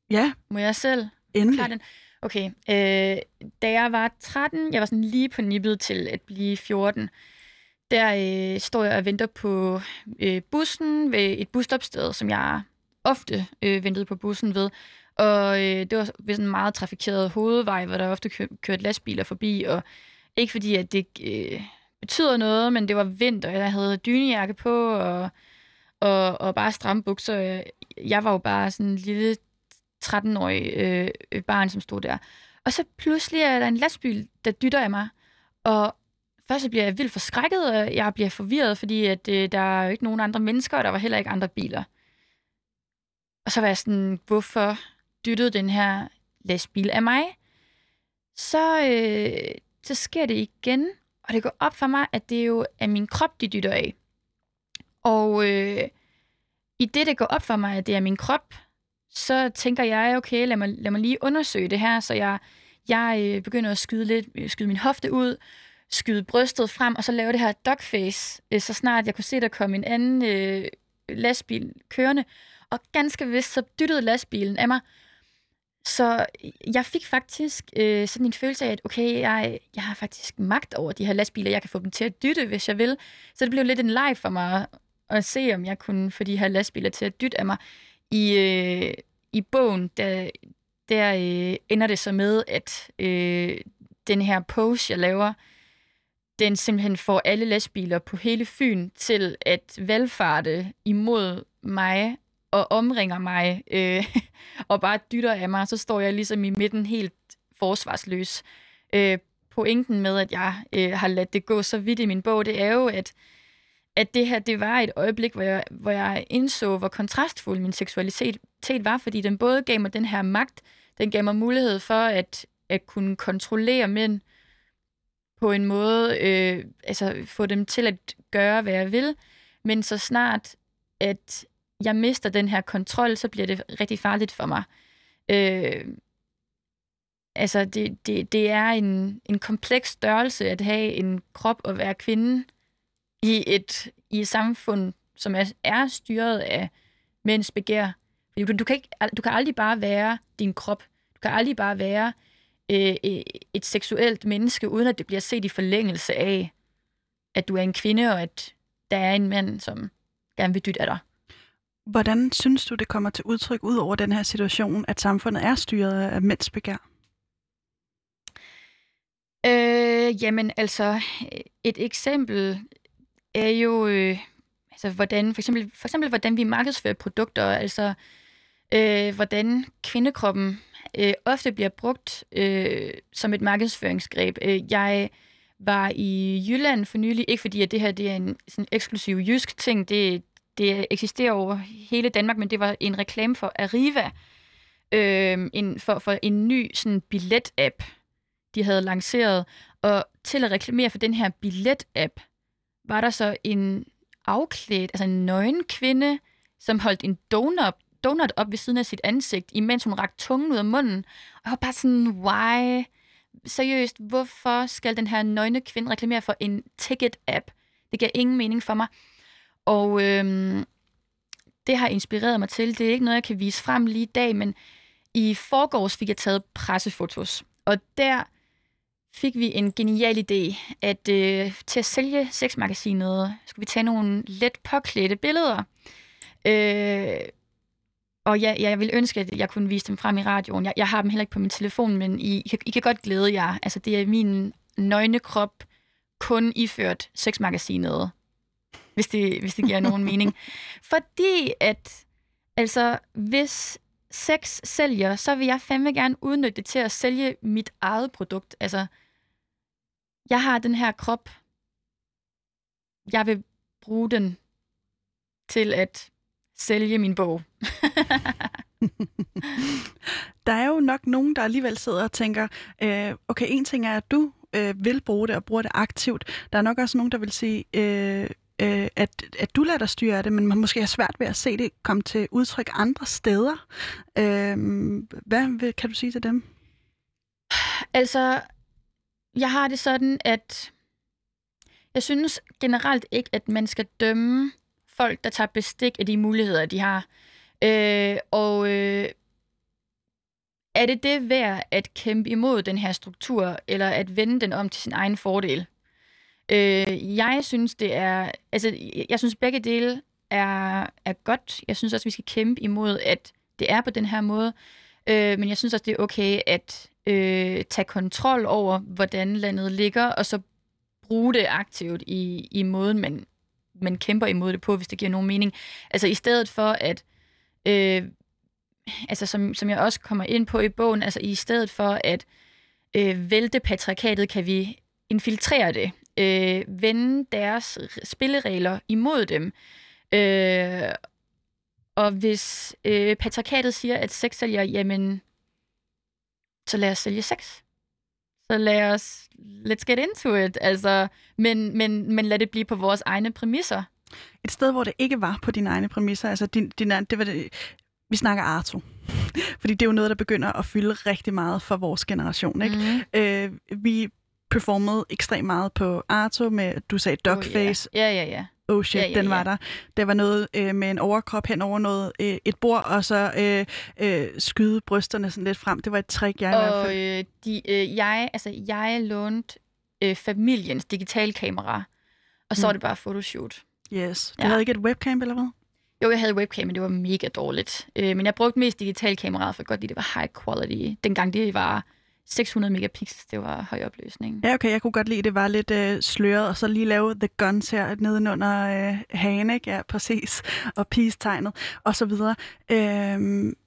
ja,
må jeg selv
endelig.
den? Okay, øh, da jeg var 13, jeg var sådan lige på nippet til at blive 14, der øh, står jeg og venter på øh, bussen ved et busstopsted, som jeg ofte øh, ventede på bussen ved. Og øh, det var ved sådan en meget trafikeret hovedvej, hvor der ofte kør- kørte lastbiler forbi, og ikke fordi, at det øh, betyder noget, men det var vinter, jeg havde dynejakke på, og, og, og bare stramme bukser. Jeg, jeg var jo bare sådan en lille 13-årig øh, øh, barn, som stod der. Og så pludselig er der en lastbil, der dytter af mig. Og først så bliver jeg vildt forskrækket, og jeg bliver forvirret, fordi at, øh, der er jo ikke nogen andre mennesker, og der var heller ikke andre biler. Og så var jeg sådan, hvorfor dyttede den her lastbil af mig? Så, øh, så sker det igen, og det går op for mig, at det jo er min krop, de dytter af. Og øh, i det, det går op for mig, at det er min krop, så tænker jeg, okay, lad mig, lad mig lige undersøge det her, så jeg, jeg øh, begynder at skyde, lidt, øh, skyde min hofte ud, skyde brystet frem, og så lave det her dogface, øh, så snart jeg kunne se, der kom en anden øh, lastbil kørende, og ganske vist, så dyttede lastbilen af mig. Så jeg fik faktisk øh, sådan en følelse af, at okay, jeg, jeg har faktisk magt over de her lastbiler, jeg kan få dem til at dytte, hvis jeg vil. Så det blev lidt en leg for mig at, at se, om jeg kunne få de her lastbiler til at dytte af mig i, øh, i bogen, der, der øh, ender det så med, at øh, den her pose, jeg laver, den simpelthen får alle lastbiler på hele Fyn til at valgfarte imod mig og omringer mig øh, og bare dytter af mig. Så står jeg ligesom i midten helt forsvarsløs. Øh, pointen med, at jeg øh, har ladt det gå så vidt i min bog, det er jo, at at det her, det var et øjeblik, hvor jeg, hvor jeg indså, hvor kontrastfuld min seksualitet var, fordi den både gav mig den her magt, den gav mig mulighed for at, at kunne kontrollere mænd på en måde, øh, altså få dem til at gøre, hvad jeg vil, men så snart, at jeg mister den her kontrol, så bliver det rigtig farligt for mig. Øh, altså, det, det, det er en, en kompleks størrelse at have en krop og være kvinde, i et, i et samfund, som er, er styret af mænds begær. Fordi du, du, kan ikke, du kan aldrig bare være din krop. Du kan aldrig bare være øh, et seksuelt menneske, uden at det bliver set i forlængelse af, at du er en kvinde, og at der er en mand, som gerne vil dytte af dig.
Hvordan synes du, det kommer til udtryk ud over den her situation, at samfundet er styret af mænds begær?
Øh, jamen altså, et eksempel er jo, øh, altså hvordan, for eksempel, for eksempel hvordan vi markedsfører produkter, altså øh, hvordan kvindekroppen øh, ofte bliver brugt øh, som et markedsføringsgreb. Øh, jeg var i Jylland for nylig, ikke fordi at det her det er en sådan eksklusiv jysk ting, det, det eksisterer over hele Danmark, men det var en reklame for Arriva, øh, en, for, for en ny sådan billet-app, de havde lanceret, og til at reklamere for den her billet-app, var der så en afklædt, altså en nøgen kvinde, som holdt en donut, donut op ved siden af sit ansigt, imens hun rakte tungen ud af munden. Og jeg var bare sådan, why? Seriøst, hvorfor skal den her nøgne kvinde reklamere for en ticket-app? Det giver ingen mening for mig. Og øhm, det har inspireret mig til. Det er ikke noget, jeg kan vise frem lige i dag, men i forgårs fik jeg taget pressefotos. Og der fik vi en genial idé, at øh, til at sælge sexmagasinet, skulle vi tage nogle let påklædte billeder. Øh, og ja, jeg vil ønske, at jeg kunne vise dem frem i radioen. Jeg, jeg har dem heller ikke på min telefon, men I, I, kan, I kan godt glæde jer. Altså, det er min nøgne krop kun iført sexmagasinet, hvis det, hvis det giver nogen mening. Fordi at, altså, hvis sex sælger, så vil jeg fandme gerne udnytte det til at sælge mit eget produkt. Altså, jeg har den her krop. Jeg vil bruge den til at sælge min bog.
der er jo nok nogen, der alligevel sidder og tænker, øh, okay, en ting er, at du øh, vil bruge det og bruger det aktivt. Der er nok også nogen, der vil sige, øh, øh, at, at du lader dig styre af det, men man måske har svært ved at se det komme til udtryk andre steder. Øh, hvad kan du sige til dem?
Altså, jeg har det sådan, at jeg synes generelt ikke, at man skal dømme folk, der tager bestik af de muligheder, de har. Øh, og øh, er det det værd at kæmpe imod den her struktur, eller at vende den om til sin egen fordel? Øh, jeg synes, det er... Altså, jeg synes, begge dele er, er godt. Jeg synes også, vi skal kæmpe imod, at det er på den her måde. Øh, men jeg synes også, det er okay at øh, tage kontrol over, hvordan landet ligger, og så bruge det aktivt i, i måden, man, man kæmper imod det på, hvis det giver nogen mening. Altså i stedet for at, øh, altså som, som jeg også kommer ind på i bogen, altså i stedet for at øh, vælte patriarkatet, kan vi infiltrere det, øh, vende deres spilleregler imod dem. Øh, og hvis øh, patriarkatet siger, at sexsælger, jamen, så lad os sælge sex. Så lad os, let's get into it. Altså, men, men, men lad det blive på vores egne præmisser.
Et sted, hvor det ikke var på dine egne præmisser, altså din, din, det var det, vi snakker Arto. Fordi det er jo noget, der begynder at fylde rigtig meget for vores generation. Ikke? Mm. Øh, vi performede ekstremt meget på Arto med, du sagde Dogface.
Oh, yeah. Ja, ja, ja
oh shit, ja, ja, den var ja. der. Der var noget øh, med en overkrop hen over noget, øh, et bord, og så øh, øh, skyde brysterne sådan lidt frem. Det var et trick, jeg
og,
i hvert
fald. Øh, de, øh, jeg, altså, jeg lånte øh, familiens digitalkamera, og så mm. var det bare photoshoot.
Yes. Du ja. havde ikke et webcam, eller hvad?
Jo, jeg havde webcam, men det var mega dårligt. Øh, men jeg brugte mest digitalkameraet, for godt lide, det var high quality. Dengang det var 600 megapixels, det var høj opløsning.
Ja, okay, jeg kunne godt lide, at det var lidt øh, sløret, og så lige lave The Guns her nedenunder øh, hagen, ikke? Ja, præcis. Og peace-tegnet, og så videre. Øh,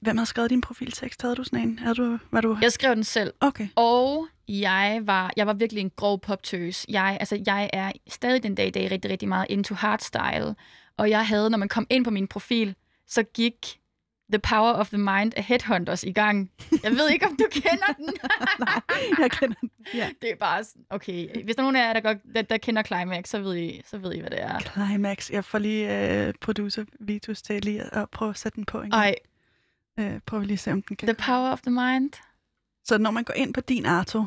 hvem har skrevet din profiltekst? Havde du sådan en? Havde du, var du...
Jeg skrev den selv.
Okay.
Og jeg var, jeg var virkelig en grov poptøs. Jeg, altså, jeg er stadig den dag i dag rigtig, rigtig meget into hardstyle. Og jeg havde, når man kom ind på min profil, så gik The Power of the Mind af Headhunters i gang. Jeg ved ikke, om du kender den.
Nej, jeg kender den. Ja.
Det er bare sådan, okay. Hvis der er nogen af jer, der, godt, der, der kender Climax, så ved, I, så ved I, hvad det er.
Climax. Jeg får lige uh, producer Vitus til lige at prøve at sætte den på.
Ej.
Uh, prøv lige at se, om den kan.
The Power of the Mind.
Så når man går ind på din Arto,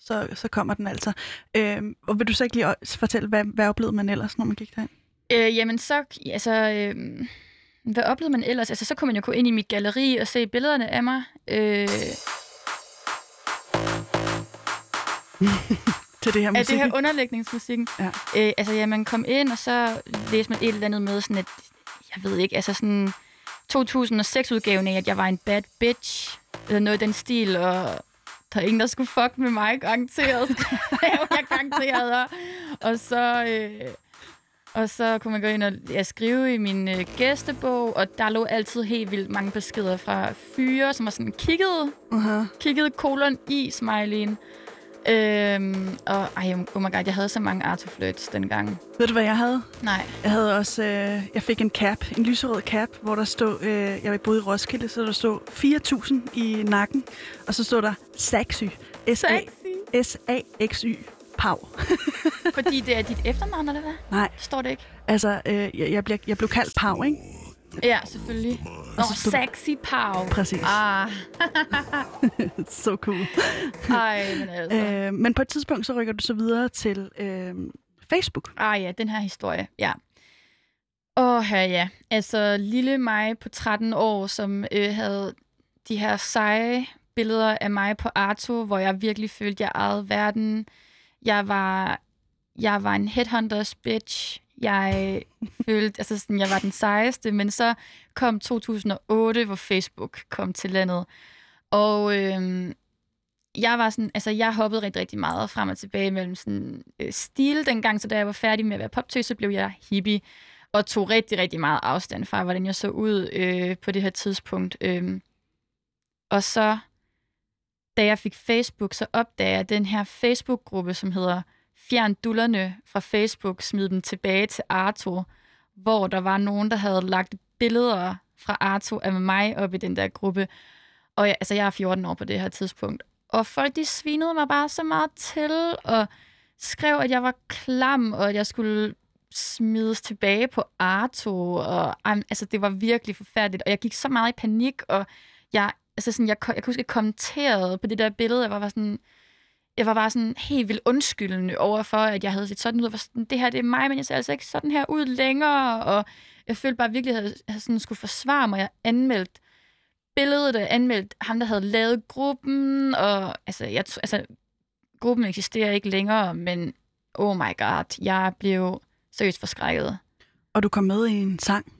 så, så kommer den altså. Uh, og vil du så ikke lige fortælle, hvad, hvad oplevede man ellers, når man gik derind?
Uh, jamen så, altså... Uh, hvad oplevede man ellers? Altså, så kunne man jo gå ind i mit galleri og se billederne af mig. Øh...
til det her musik.
Af det her underlægningsmusikken.
Ja.
Øh, altså, ja, man kom ind, og så læste man et eller andet med sådan et, jeg ved ikke, altså sådan 2006-udgaven af, at jeg var en bad bitch, eller noget i den stil, og der er ingen, der skulle fuck med mig, garanteret. jeg garanteret. Og, og så... Øh, og så kunne man gå ind og ja, skrive i min øh, gæstebog, og der lå altid helt vildt mange beskeder fra fyre, som var sådan kigget, uh-huh. kigget kolon i smileyen. Øhm, og ej, oh my god, jeg havde så mange artoflirts dengang.
Ved du, hvad jeg havde?
Nej.
Jeg havde også, øh, jeg fik en cap, en lyserød cap, hvor der stod, øh, jeg boede i Roskilde, så der stod 4.000 i nakken, og så stod der Saxy. S-A- S-A-X-Y. Pau.
Fordi det er dit efternavn, eller hvad?
Nej.
Står det ikke?
Altså, øh, jeg, jeg, bliver, jeg blev kaldt Pau, ikke?
Ja, selvfølgelig. Nå, stod... sexy Pau.
Præcis.
Ah.
så cool.
Ej, men altså.
Øh, men på et tidspunkt, så rykker du så videre til øh, Facebook.
Ah ja, den her historie, ja. Åh, her ja. Altså, lille mig på 13 år, som øh, havde de her seje billeder af mig på Arto, hvor jeg virkelig følte, jeg ejede verden. Jeg var, jeg var en headhunters bitch. Jeg følte, altså sådan, jeg var den sejeste, men så kom 2008, hvor Facebook kom til landet. Og øh, jeg var sådan, altså jeg hoppede rigtig, rigtig meget frem og tilbage mellem sådan øh, stil dengang, så da jeg var færdig med at være poptøs, så blev jeg hippie og tog rigtig, rigtig meget afstand fra, hvordan jeg så ud øh, på det her tidspunkt. Øh. Og så, da jeg fik Facebook, så opdagede jeg den her Facebook-gruppe, som hedder Fjern dullerne fra Facebook, smid dem tilbage til Arto, hvor der var nogen, der havde lagt billeder fra Arto af mig op i den der gruppe. Og jeg, altså, jeg er 14 år på det her tidspunkt. Og folk, de svinede mig bare så meget til, og skrev, at jeg var klam, og at jeg skulle smides tilbage på Arto, og altså, det var virkelig forfærdeligt, og jeg gik så meget i panik, og jeg, altså sådan, jeg, jeg kunne huske, at jeg kommenterede på det der billede, jeg var bare sådan, jeg var bare sådan helt vildt undskyldende over for, at jeg havde set sådan ud, og var sådan, det her det er mig, men jeg ser altså ikke sådan her ud længere, og jeg følte bare virkelig, at jeg sådan skulle forsvare mig. Jeg anmeldt billedet, jeg anmeldt ham, der havde lavet gruppen, og altså, jeg, altså gruppen eksisterer ikke længere, men oh my god, jeg blev seriøst forskrækket.
Og du kom med i en sang?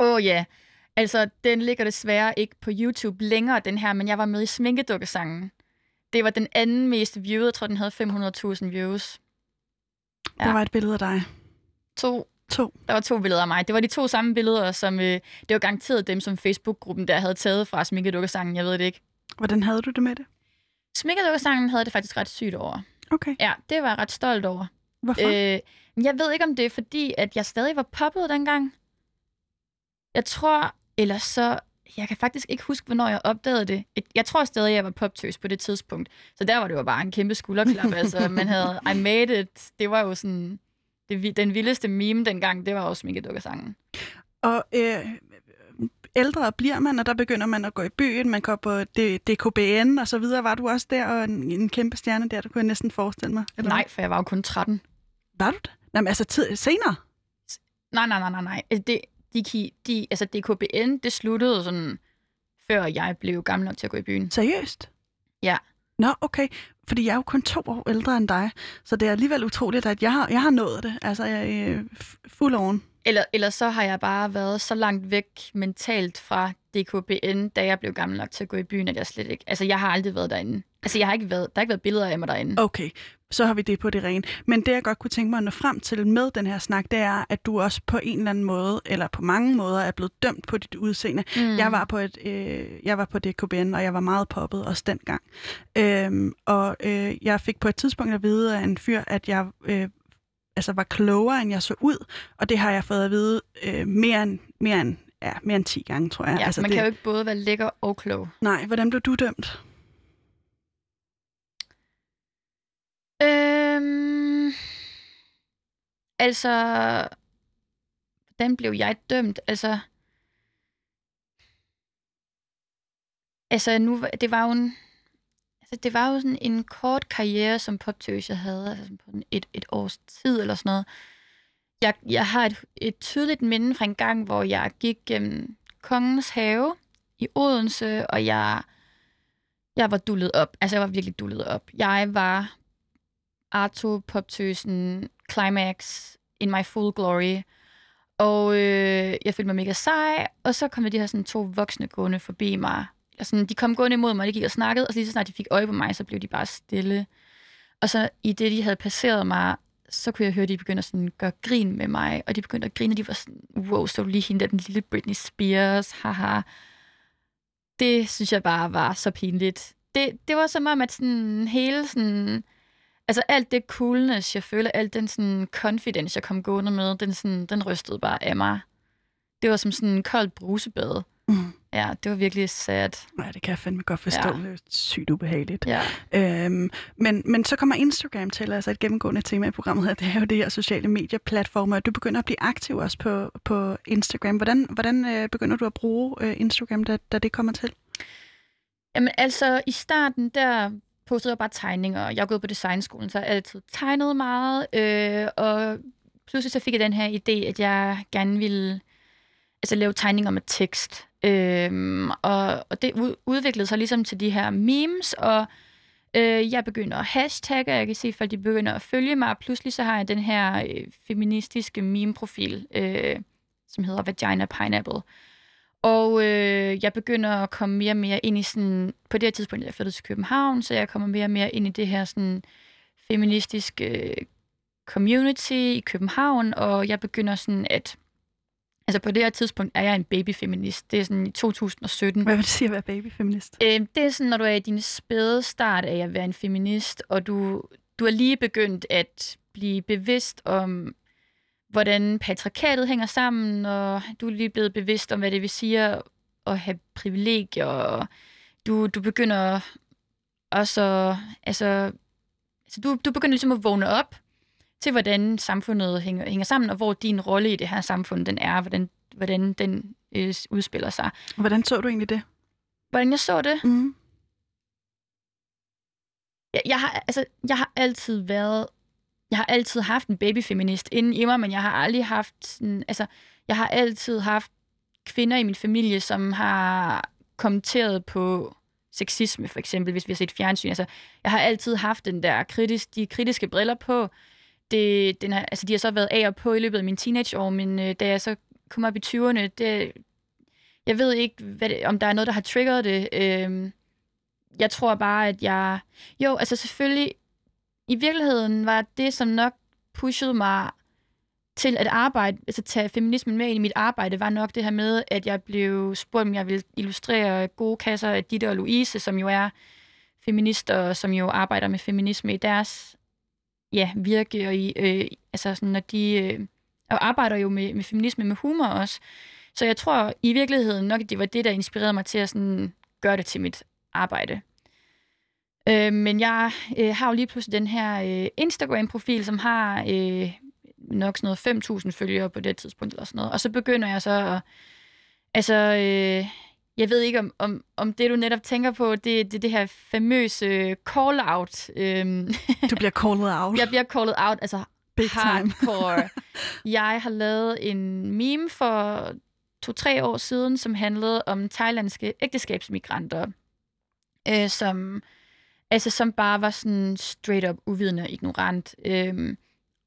Åh oh, ja. Yeah. Altså, den ligger desværre ikke på YouTube længere, den her, men jeg var med i Sminkedukkesangen. Det var den anden mest viewede. Jeg tror, den havde 500.000 views.
Ja. Der var et billede af dig.
To.
To.
Der var to billeder af mig. Det var de to samme billeder, som øh, det var garanteret dem, som Facebook-gruppen der havde taget fra Sminkedukkesangen. Jeg ved det ikke.
Hvordan havde du det med det?
Sminkedukkesangen havde det faktisk ret sygt over.
Okay.
Ja, det var jeg ret stolt over.
Hvorfor? Øh,
jeg ved ikke, om det er fordi, at jeg stadig var poppet dengang. Jeg tror, eller så... Jeg kan faktisk ikke huske, hvornår jeg opdagede det. Jeg tror stadig, jeg var poptøs på det tidspunkt. Så der var det jo bare en kæmpe skulderklap. altså, man havde I made it. Det var jo sådan... Det, den vildeste meme dengang, det var også Sminkedukkersangen.
Og øh, ældre bliver man, og der begynder man at gå i byen, man går på DKBN og så videre. Var du også der, og en, en kæmpe stjerne der, der kunne jeg næsten forestille mig?
Eller? Nej, for jeg var jo kun 13.
Var du det? Nej, men altså tid, senere?
Nej, nej, nej, nej, nej. Det, de, de, altså DKBN, det sluttede sådan, før jeg blev gammel nok til at gå i byen.
Seriøst?
Ja.
Nå, okay. Fordi jeg er jo kun to år ældre end dig, så det er alligevel utroligt, at jeg har, jeg har nået det. Altså, jeg er øh, fuld oven.
Eller, eller så har jeg bare været så langt væk mentalt fra DKBN, da jeg blev gammel nok til at gå i byen, at jeg slet ikke... Altså, jeg har aldrig været derinde. Altså, jeg har ikke været, der har ikke været billeder af mig derinde.
Okay, så har vi det på det rene. Men det, jeg godt kunne tænke mig at nå frem til med den her snak, det er, at du også på en eller anden måde, eller på mange måder, er blevet dømt på dit udseende. Mm. Jeg var på et, øh, jeg var på DKBN, og jeg var meget poppet også dengang. Øhm, og øh, jeg fik på et tidspunkt at vide af en fyr, at jeg øh, altså var klogere, end jeg så ud. Og det har jeg fået at vide øh, mere, end, mere, end, ja, mere end 10 gange, tror jeg.
Ja,
altså,
man
det...
kan jo ikke både være lækker og klog.
Nej, hvordan blev du dømt?
Øhm, altså, hvordan blev jeg dømt? Altså, altså nu, det var jo en, altså det var jo sådan en kort karriere som poptøs, jeg havde, altså på et, et års tid eller sådan noget. Jeg, jeg har et, et tydeligt minde fra en gang, hvor jeg gik gennem Kongens Have i Odense, og jeg, jeg var dullet op. Altså, jeg var virkelig dullet op. Jeg var Arto, Poptøsen, Climax, In My Full Glory. Og øh, jeg følte mig mega sej, og så kom der de her sådan, to voksne gående forbi mig. Og sådan, de kom gående imod mig, de gik og snakkede, og så lige så snart de fik øje på mig, så blev de bare stille. Og så i det, de havde passeret mig, så kunne jeg høre, at de begyndte at sådan gøre grin med mig, og de begyndte at grine, og de var sådan, wow, så lige hende der, den lille Britney Spears, haha. Det synes jeg bare var så pinligt. Det, det var som om, at sådan hele sådan, altså alt det coolness, jeg føler, alt den sådan confidence, jeg kom gående med, den, sådan, den rystede bare af mig. Det var som sådan en kold brusebad. Mm. Ja, det var virkelig sad.
Nej, det kan jeg fandme godt forstå. Ja. Det er sygt ubehageligt.
Ja.
Øhm, men, men så kommer Instagram til, altså et gennemgående tema i programmet her, det er jo det her sociale medieplatformer, du begynder at blive aktiv også på, på Instagram. Hvordan, hvordan øh, begynder du at bruge øh, Instagram, da, da det kommer til?
Jamen altså, i starten, der postede jeg bare tegninger. Jeg er gået på designskolen, så jeg har altid tegnet meget, øh, og pludselig så fik jeg den her idé, at jeg gerne ville altså, lave tegninger med tekst. Øhm, og, og det udviklede sig ligesom til de her memes, og øh, jeg begynder at hashtagge, jeg kan se, at folk de begynder at følge mig, og pludselig så har jeg den her øh, feministiske meme-profil, øh, som hedder Vagina Pineapple. Og øh, jeg begynder at komme mere og mere ind i sådan, på det her tidspunkt, jeg flyttede til København, så jeg kommer mere og mere ind i det her sådan feministiske øh, community i København, og jeg begynder sådan at Altså på det her tidspunkt er jeg en babyfeminist. Det er sådan i 2017.
Hvad vil det sige at være babyfeminist?
Øh, det er sådan, når du er i din spæde start af at være en feminist, og du, du er lige begyndt at blive bevidst om, hvordan patriarkatet hænger sammen, og du er lige blevet bevidst om, hvad det vil sige at have privilegier, og du, du begynder også, altså, altså du, du begynder ligesom at vågne op til, hvordan samfundet hænger, hænger sammen, og hvor din rolle i det her samfund den er, hvordan, hvordan den øh, udspiller sig.
Hvordan så du egentlig det?
Hvordan jeg så det?
Mm.
Jeg, jeg, har, altså, jeg har altid været... Jeg har altid haft en babyfeminist inden i mig, men jeg har aldrig haft... Sådan, altså, jeg har altid haft kvinder i min familie, som har kommenteret på sexisme, for eksempel, hvis vi har set fjernsyn. Altså, jeg har altid haft den der kritisk, de kritiske briller på, det, den har, altså, de har så været af og på i løbet af min teenageår, men øh, da jeg så kom op i 20'erne, det, jeg ved ikke, hvad det, om der er noget, der har triggeret det. Øh, jeg tror bare, at jeg... Jo, altså selvfølgelig, i virkeligheden var det, som nok pushede mig til at arbejde, altså tage feminismen med ind i mit arbejde, var nok det her med, at jeg blev spurgt, om jeg ville illustrere gode kasser af Ditte og Louise, som jo er feminister, som jo arbejder med feminisme i deres ja, virke, og i, øh, altså sådan, når de øh, og arbejder jo med, med feminisme med humor også. Så jeg tror i virkeligheden nok, at det var det, der inspirerede mig til at sådan, gøre det til mit arbejde. Øh, men jeg øh, har jo lige pludselig den her øh, Instagram-profil, som har øh, nok sådan noget 5.000 følgere på det tidspunkt eller sådan noget. Og så begynder jeg så at, altså, øh, jeg ved ikke, om, om, om det, du netop tænker på, det, det det her famøse call-out. Øhm,
du bliver called out.
jeg bliver called out, altså
Big
hardcore. jeg har lavet en meme for to-tre år siden, som handlede om thailandske ægteskabsmigranter, øh, som, altså, som bare var sådan straight up uvidende og ignorant. Øhm,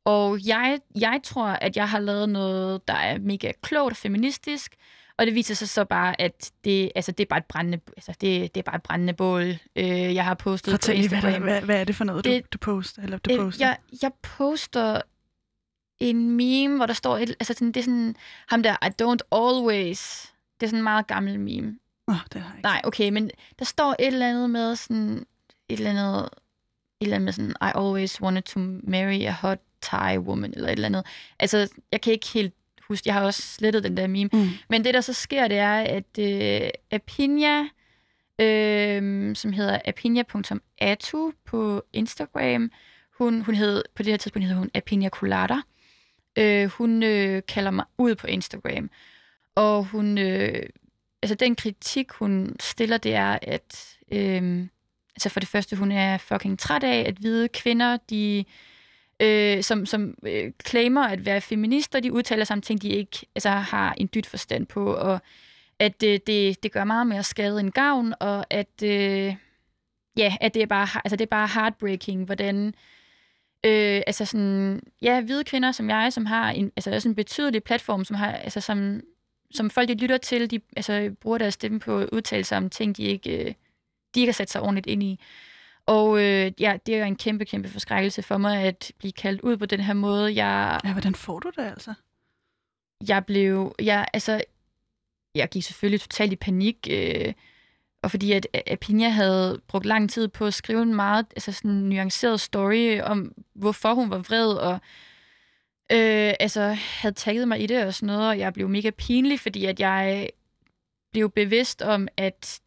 og jeg, jeg tror, at jeg har lavet noget, der er mega klogt og feministisk, og det viser sig så bare, at det, altså, det er bare et brændende, altså, det, det er bare et brændende bål, øh, jeg har postet
Fortæl
på Instagram.
Hvad, hvad, hvad er det for noget, det, du, du poster? Eller du
øh,
poster?
Jeg, jeg poster en meme, hvor der står, et, altså sådan, det er sådan, ham der, I don't always, det er sådan en meget gammel meme.
Oh, det har jeg ikke.
Nej, okay, men der står et eller andet med sådan, et eller andet, et eller andet med sådan, I always wanted to marry a hot Thai woman, eller et eller andet. Altså, jeg kan ikke helt huske, jeg har også slettet den der meme.
Mm.
Men det, der så sker, det er, at øh, Apinja, øh, som hedder apinja.atu på Instagram, hun, hun hed, på det her tidspunkt hedder hun Apinja Colada. Øh, hun øh, kalder mig ud på Instagram. Og hun, øh, altså den kritik, hun stiller, det er, at øh, altså for det første, hun er fucking træt af, at hvide kvinder, de øh, som, som øh, claimer at være feminister, de udtaler sig om ting, de ikke altså, har en dyt forstand på, og at øh, det, det gør meget mere skade end gavn, og at, øh, ja, at det, er bare, altså, det er bare heartbreaking, hvordan øh, altså sådan, ja, hvide kvinder som jeg, som har en, altså også en betydelig platform, som har, altså som, som folk de lytter til, de altså, bruger deres stemme på at udtale sig om ting, de ikke, øh, de ikke har sat sig ordentligt ind i. Og øh, ja, det er jo en kæmpe, kæmpe forskrækkelse for mig at blive kaldt ud på den her måde. Jeg,
Ja, hvordan får du det altså?
jeg blev, jeg, altså, jeg gik selvfølgelig totalt i panik, øh, og fordi at Apinja havde brugt lang tid på at skrive en meget altså sådan en nuanceret story om, hvorfor hun var vred, og øh, altså, havde tagget mig i det og sådan noget, og jeg blev mega pinlig, fordi at jeg blev bevidst om, at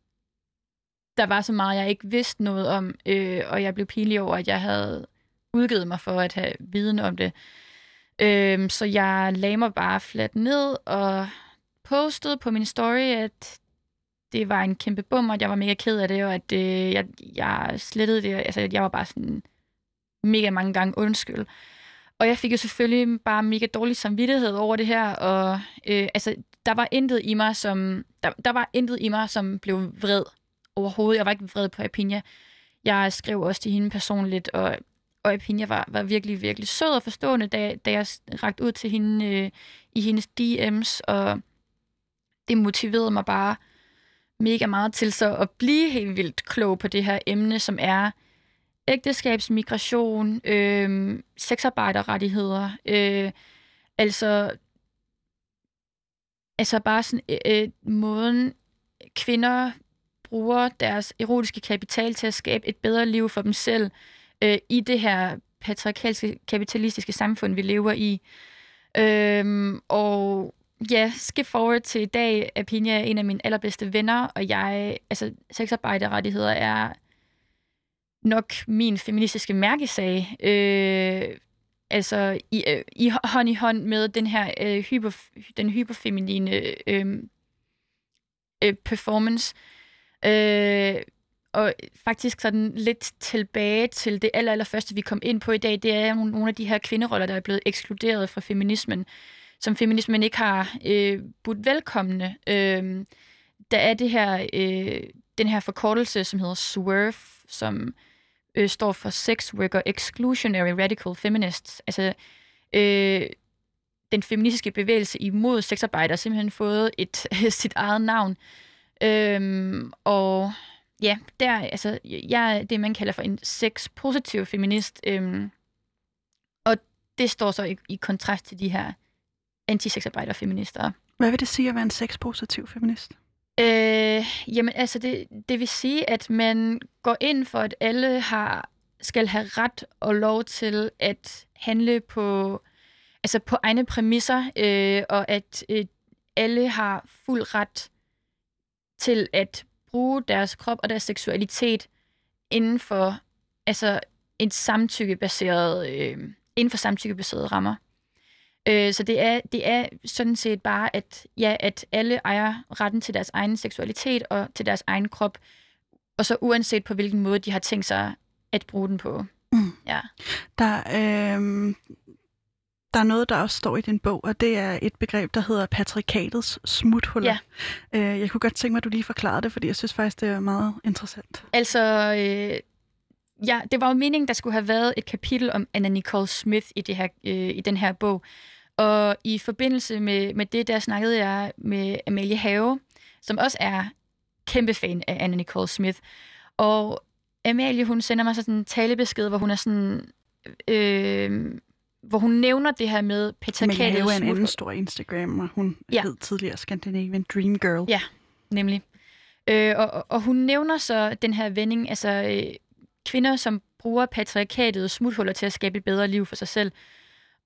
der var så meget, jeg ikke vidste noget om, øh, og jeg blev pinlig over, at jeg havde udgivet mig for at have viden om det. Øh, så jeg lagde mig bare fladt ned og postede på min story, at det var en kæmpe bum, og at jeg var mega ked af det, og at øh, jeg, jeg slettede det. Altså, jeg var bare sådan mega mange gange undskyld. Og jeg fik jo selvfølgelig bare mega dårlig samvittighed over det her, og øh, altså, der var intet i mig, som der, der var intet i mig, som blev vred overhovedet. Jeg var ikke vred på Apinja. Jeg skrev også til hende personligt, og, og Apinja var, var virkelig, virkelig sød og forstående, da, da jeg rakte ud til hende øh, i hendes DM's, og det motiverede mig bare mega meget til så at blive helt vildt klog på det her emne, som er ægteskabsmigration, øh, sexarbejderrettigheder, øh, altså, altså bare sådan øh, øh måden kvinder bruger deres erotiske kapital til at skabe et bedre liv for dem selv øh, i det her patriarkalske kapitalistiske samfund, vi lever i. Øhm, og ja, skip forward til i dag. Apina er en af mine allerbedste venner, og jeg, altså sexarbejderrettigheder er nok min feministiske mærkesag. Øh, altså i, øh, i hånd i hånd med den her øh, hyper, den hyperfeminine øh, øh, performance. Øh, Øh, og faktisk sådan lidt tilbage til det aller, aller første, vi kom ind på i dag, det er nogle af de her kvinderoller, der er blevet ekskluderet fra feminismen, som feminismen ikke har øh, budt velkomne. Øh, der er det her, øh, den her forkortelse, som hedder SWERF, som øh, står for Sex Worker Exclusionary Radical Feminists. Altså, øh, den feministiske bevægelse imod sexarbejder har simpelthen fået et, sit eget navn. Øhm, og ja, der, altså, jeg er det, man kalder for en sex-positiv feminist. Øhm, og det står så i, i kontrast til de her anti-sexarbejder-feminister.
Hvad vil det sige at være en sex-positiv feminist?
Øh, jamen altså, det, det vil sige, at man går ind for, at alle har skal have ret og lov til at handle på, altså på egne præmisser, øh, og at øh, alle har fuld ret til at bruge deres krop og deres seksualitet inden for altså et samtykkebaseret, øh, inden for samtykkebaserede rammer. Øh, så det er, det er sådan set bare, at, ja, at alle ejer retten til deres egen seksualitet og til deres egen krop, og så uanset på hvilken måde de har tænkt sig at bruge den på. Mm. Ja.
Der, øh, der er noget, der også står i din bog, og det er et begreb, der hedder patrikatets smuthuller. Ja. Øh, jeg kunne godt tænke mig, at du lige forklarede det, fordi jeg synes faktisk, det er meget interessant.
Altså, øh, ja, det var jo meningen, der skulle have været et kapitel om Anna Nicole Smith i, det her, øh, i den her bog. Og i forbindelse med, med det, der snakkede jeg med Amalie Have, som også er kæmpe fan af Anna Nicole Smith. Og Amalie, hun sender mig sådan en talebesked, hvor hun er sådan... Øh, hvor hun nævner det her med patriarkatet.
Have er en anden stor Instagram, og hun ja. hed tidligere Scandinavian Dream Girl.
Ja, nemlig. Øh, og, og hun nævner så den her vending, altså øh, kvinder, som bruger patriarkatet og smuthuller til at skabe et bedre liv for sig selv.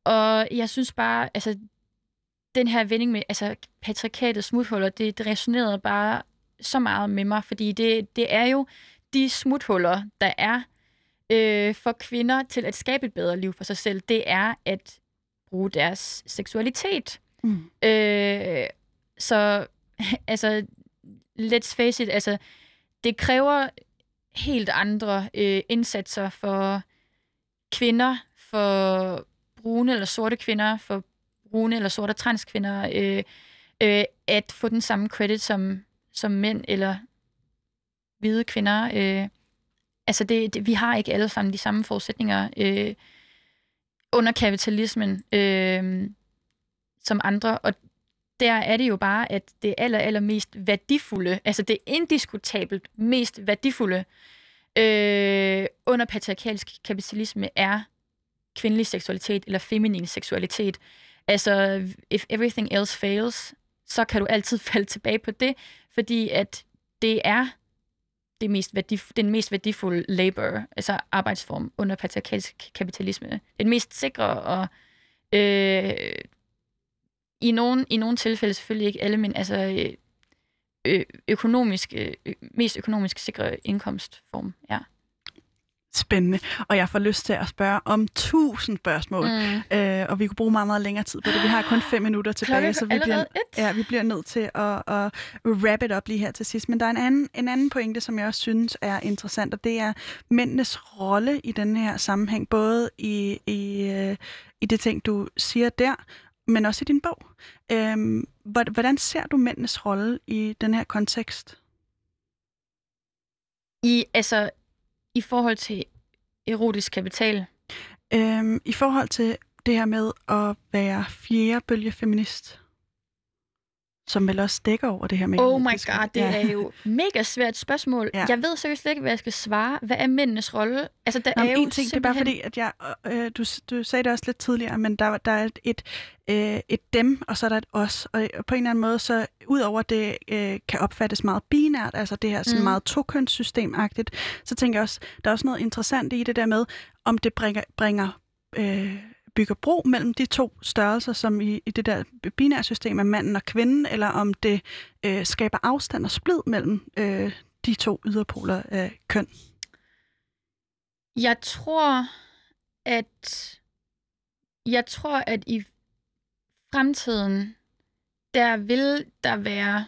Og jeg synes bare, altså, den her vending med altså, patriarkatet smuthuller, det, det resonerede bare så meget med mig, fordi det, det er jo de smuthuller, der er øh, for kvinder til at skabe et bedre liv for sig selv, det er at bruge deres seksualitet. Mm. Øh, så altså, let's face it, altså, det kræver helt andre øh, indsatser for kvinder, for brune eller sorte kvinder, for brune eller sorte transkvinder, øh, øh, at få den samme credit som, som mænd eller hvide kvinder. Øh, altså, det, det, vi har ikke alle sammen de samme forudsætninger øh, under kapitalismen øh, som andre, og der er det jo bare, at det aller, aller mest værdifulde, altså det indiskutabelt mest værdifulde øh, under patriarkalsk kapitalisme er kvindelig seksualitet eller feminin seksualitet. Altså, if everything else fails, så kan du altid falde tilbage på det, fordi at det er det mest værdif- den mest værdifulde labor, altså arbejdsform under patriarkalsk kapitalisme. Den mest sikre og øh, i nogle, i nogle tilfælde selvfølgelig ikke alle, men altså øh, økonomisk, øh, mest økonomisk sikre indkomstform, ja
spændende. Og jeg får lyst til at spørge om tusind spørgsmål.
Mm.
Øh, og vi kunne bruge meget, meget længere tid på det. Vi har kun fem minutter tilbage, så vi bliver,
et.
ja, vi bliver nødt til at, at wrap it up lige her til sidst. Men der er en anden, en anden pointe, som jeg også synes er interessant, og det er mændenes rolle i den her sammenhæng, både i, i, øh, i det ting, du siger der, men også i din bog. Øhm, hvor- hvordan ser du mændenes rolle i den her kontekst?
I, altså, i forhold til erotisk kapital.
Øhm, I forhold til det her med at være fjerde bølge feminist, som vel også dækker over det her med...
Oh my god, det
Ja.
er jo mega svært spørgsmål.
Ja.
Jeg ved seriøst ikke, hvad jeg skal svare. Hvad er mændenes rolle? Altså, der
Nå,
er jo
en ting, det er bare
simpelthen-
fordi, at jeg, øh, du, du sagde det også lidt tidligere, men der, der er et, et, øh, et dem, og så er der et os. Og på en eller anden måde, så udover det øh, kan opfattes meget binært, altså det her sådan
Mm.
meget tokønssystemagtigt, så tænker jeg også, der er også noget interessant i det der med, om det bringer, bringer øh, bygger bro mellem de to størrelser, som i, i det der binære system er manden og kvinden, eller om det øh, skaber afstand og splid mellem øh, de to yderpoler af køn.
Jeg tror, at jeg tror, at i fremtiden, der vil der være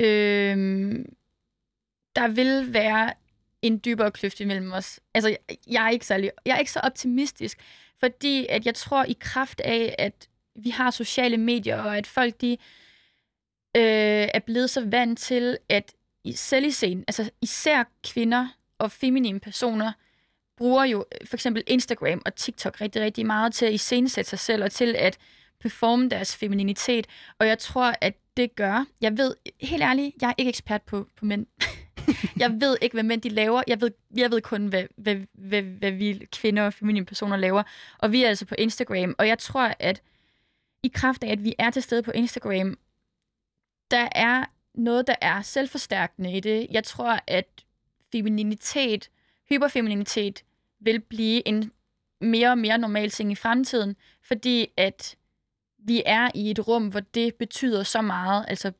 øh, der vil være en dybere kløft imellem os. Altså, jeg, jeg er ikke særlig, jeg er ikke så optimistisk, fordi at jeg tror i kraft af, at vi har sociale medier, og at folk de øh, er blevet så vant til, at i scenen, altså især kvinder og feminine personer, bruger jo øh, for eksempel Instagram og TikTok rigtig, rigtig meget til at iscenesætte sig selv og til at performe deres femininitet. Og jeg tror, at det gør, jeg ved, helt ærligt, jeg er ikke ekspert på, på mænd. jeg ved ikke, hvad mænd de laver. Jeg ved, jeg ved kun, hvad, hvad, hvad, hvad vi kvinder og feminine personer laver. Og vi er altså på Instagram. Og jeg tror, at i kraft af, at vi er til stede på Instagram, der er noget, der er selvforstærkende i det. Jeg tror, at femininitet, hyperfemininitet, vil blive en mere og mere normal ting i fremtiden, fordi at vi er i et rum, hvor det betyder så meget, altså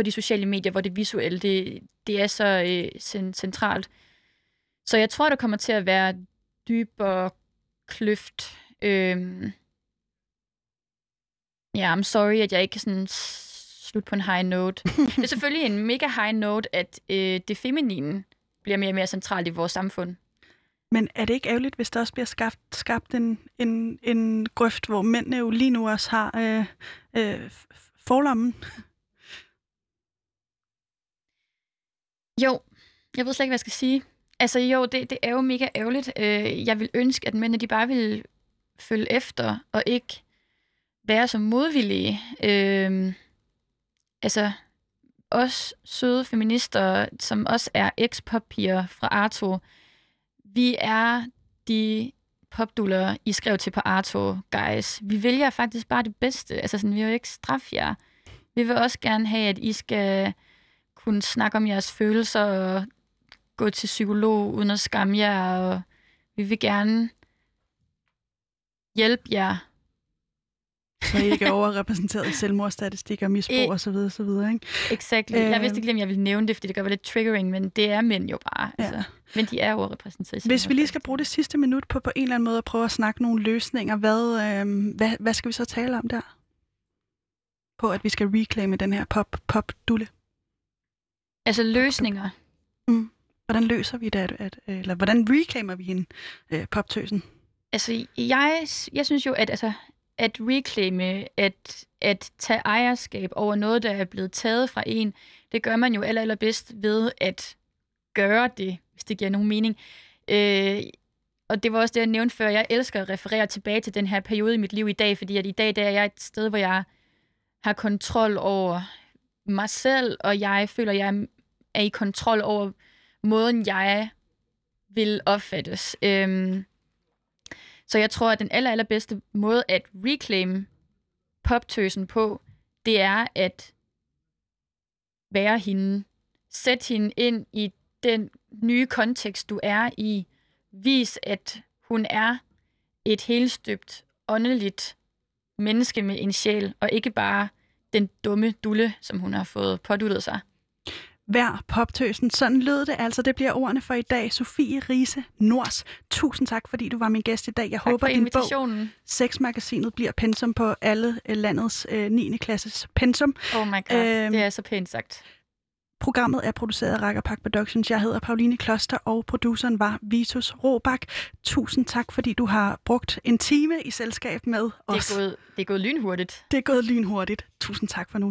på de sociale medier, hvor det visuelle, det, det er så øh, cen- centralt. Så jeg tror, der kommer til at være dybere kløft. Øhm, ja, I'm sorry, at jeg ikke kan sådan slutte på en high note. det er selvfølgelig en mega high note, at øh, det feminine bliver mere og mere centralt i vores samfund.
Men er det ikke ærgerligt, hvis der også bliver skabt, skabt en, en, en grøft, hvor mændene jo lige nu også har øh, øh, forlommen?
Jo, jeg ved slet ikke, hvad jeg skal sige. Altså jo, det, det er jo mega ærgerligt. Øh, jeg vil ønske, at mændene de bare ville følge efter, og ikke være så modvillige. Øh, altså, os søde feminister, som også er eks-poppiger fra Arto, vi er de popduller, I skrev til på Arto, guys. Vi vælger faktisk bare det bedste. Altså, sådan, vi vil jo ikke straffe jer. Vi vil også gerne have, at I skal kunne snakke om jeres følelser og gå til psykolog uden at skamme jer, og vi vil gerne hjælpe jer.
Så I ikke er overrepræsenteret i og misbrug
I-
osv. Så videre, så videre, ikke?
Exakt. Jeg vidste ikke, lige, om jeg ville nævne det, fordi det gør lidt triggering, men det er mænd jo bare.
Ja.
Altså. Men de er overrepræsenteret.
Hvis vi lige skal bruge det sidste minut på på en eller anden måde at prøve at snakke nogle løsninger, hvad, øh, hvad, hvad skal vi så tale om der? På at vi skal reclaime den her pop, pop dulle.
Altså løsninger.
Hvordan løser vi det? At, at, eller hvordan reclaimer vi en øh, poptøsen?
Altså, jeg, jeg synes jo, at, altså, at reclaime, at, at tage ejerskab over noget, der er blevet taget fra en, det gør man jo aller, allerbedst ved at gøre det, hvis det giver nogen mening. Øh, og det var også det, jeg nævnte før. Jeg elsker at referere tilbage til den her periode i mit liv i dag, fordi at i dag der er jeg et sted, hvor jeg har kontrol over mig selv, og jeg føler, jeg er i kontrol over måden, jeg vil opfattes. Øhm, så jeg tror, at den aller, allerbedste måde at reclaim poptøsen på, det er at være hende. Sæt hende ind i den nye kontekst, du er i. Vis, at hun er et helstøbt, åndeligt menneske med en sjæl, og ikke bare den dumme dulle, som hun har fået påduttet sig.
hver poptøsen. Sådan lød det altså. Det bliver ordene for i dag. Sofie Riese Nors, tusind tak, fordi du var min gæst i dag. Jeg
tak
håber, din bog. Sexmagasinet, bliver pensum på alle øh, landets øh, 9. klasses pensum.
Oh my god,
Øhm,
det er så pænt sagt.
Programmet er produceret af Rakkerpak Productions. Jeg hedder Pauline Kloster, og produceren var Vitus Robak. Tusind tak, fordi du har brugt en time i selskab med
Det
os.
er, gået, det er gået lynhurtigt.
det er gået lynhurtigt. Tusind tak for nu.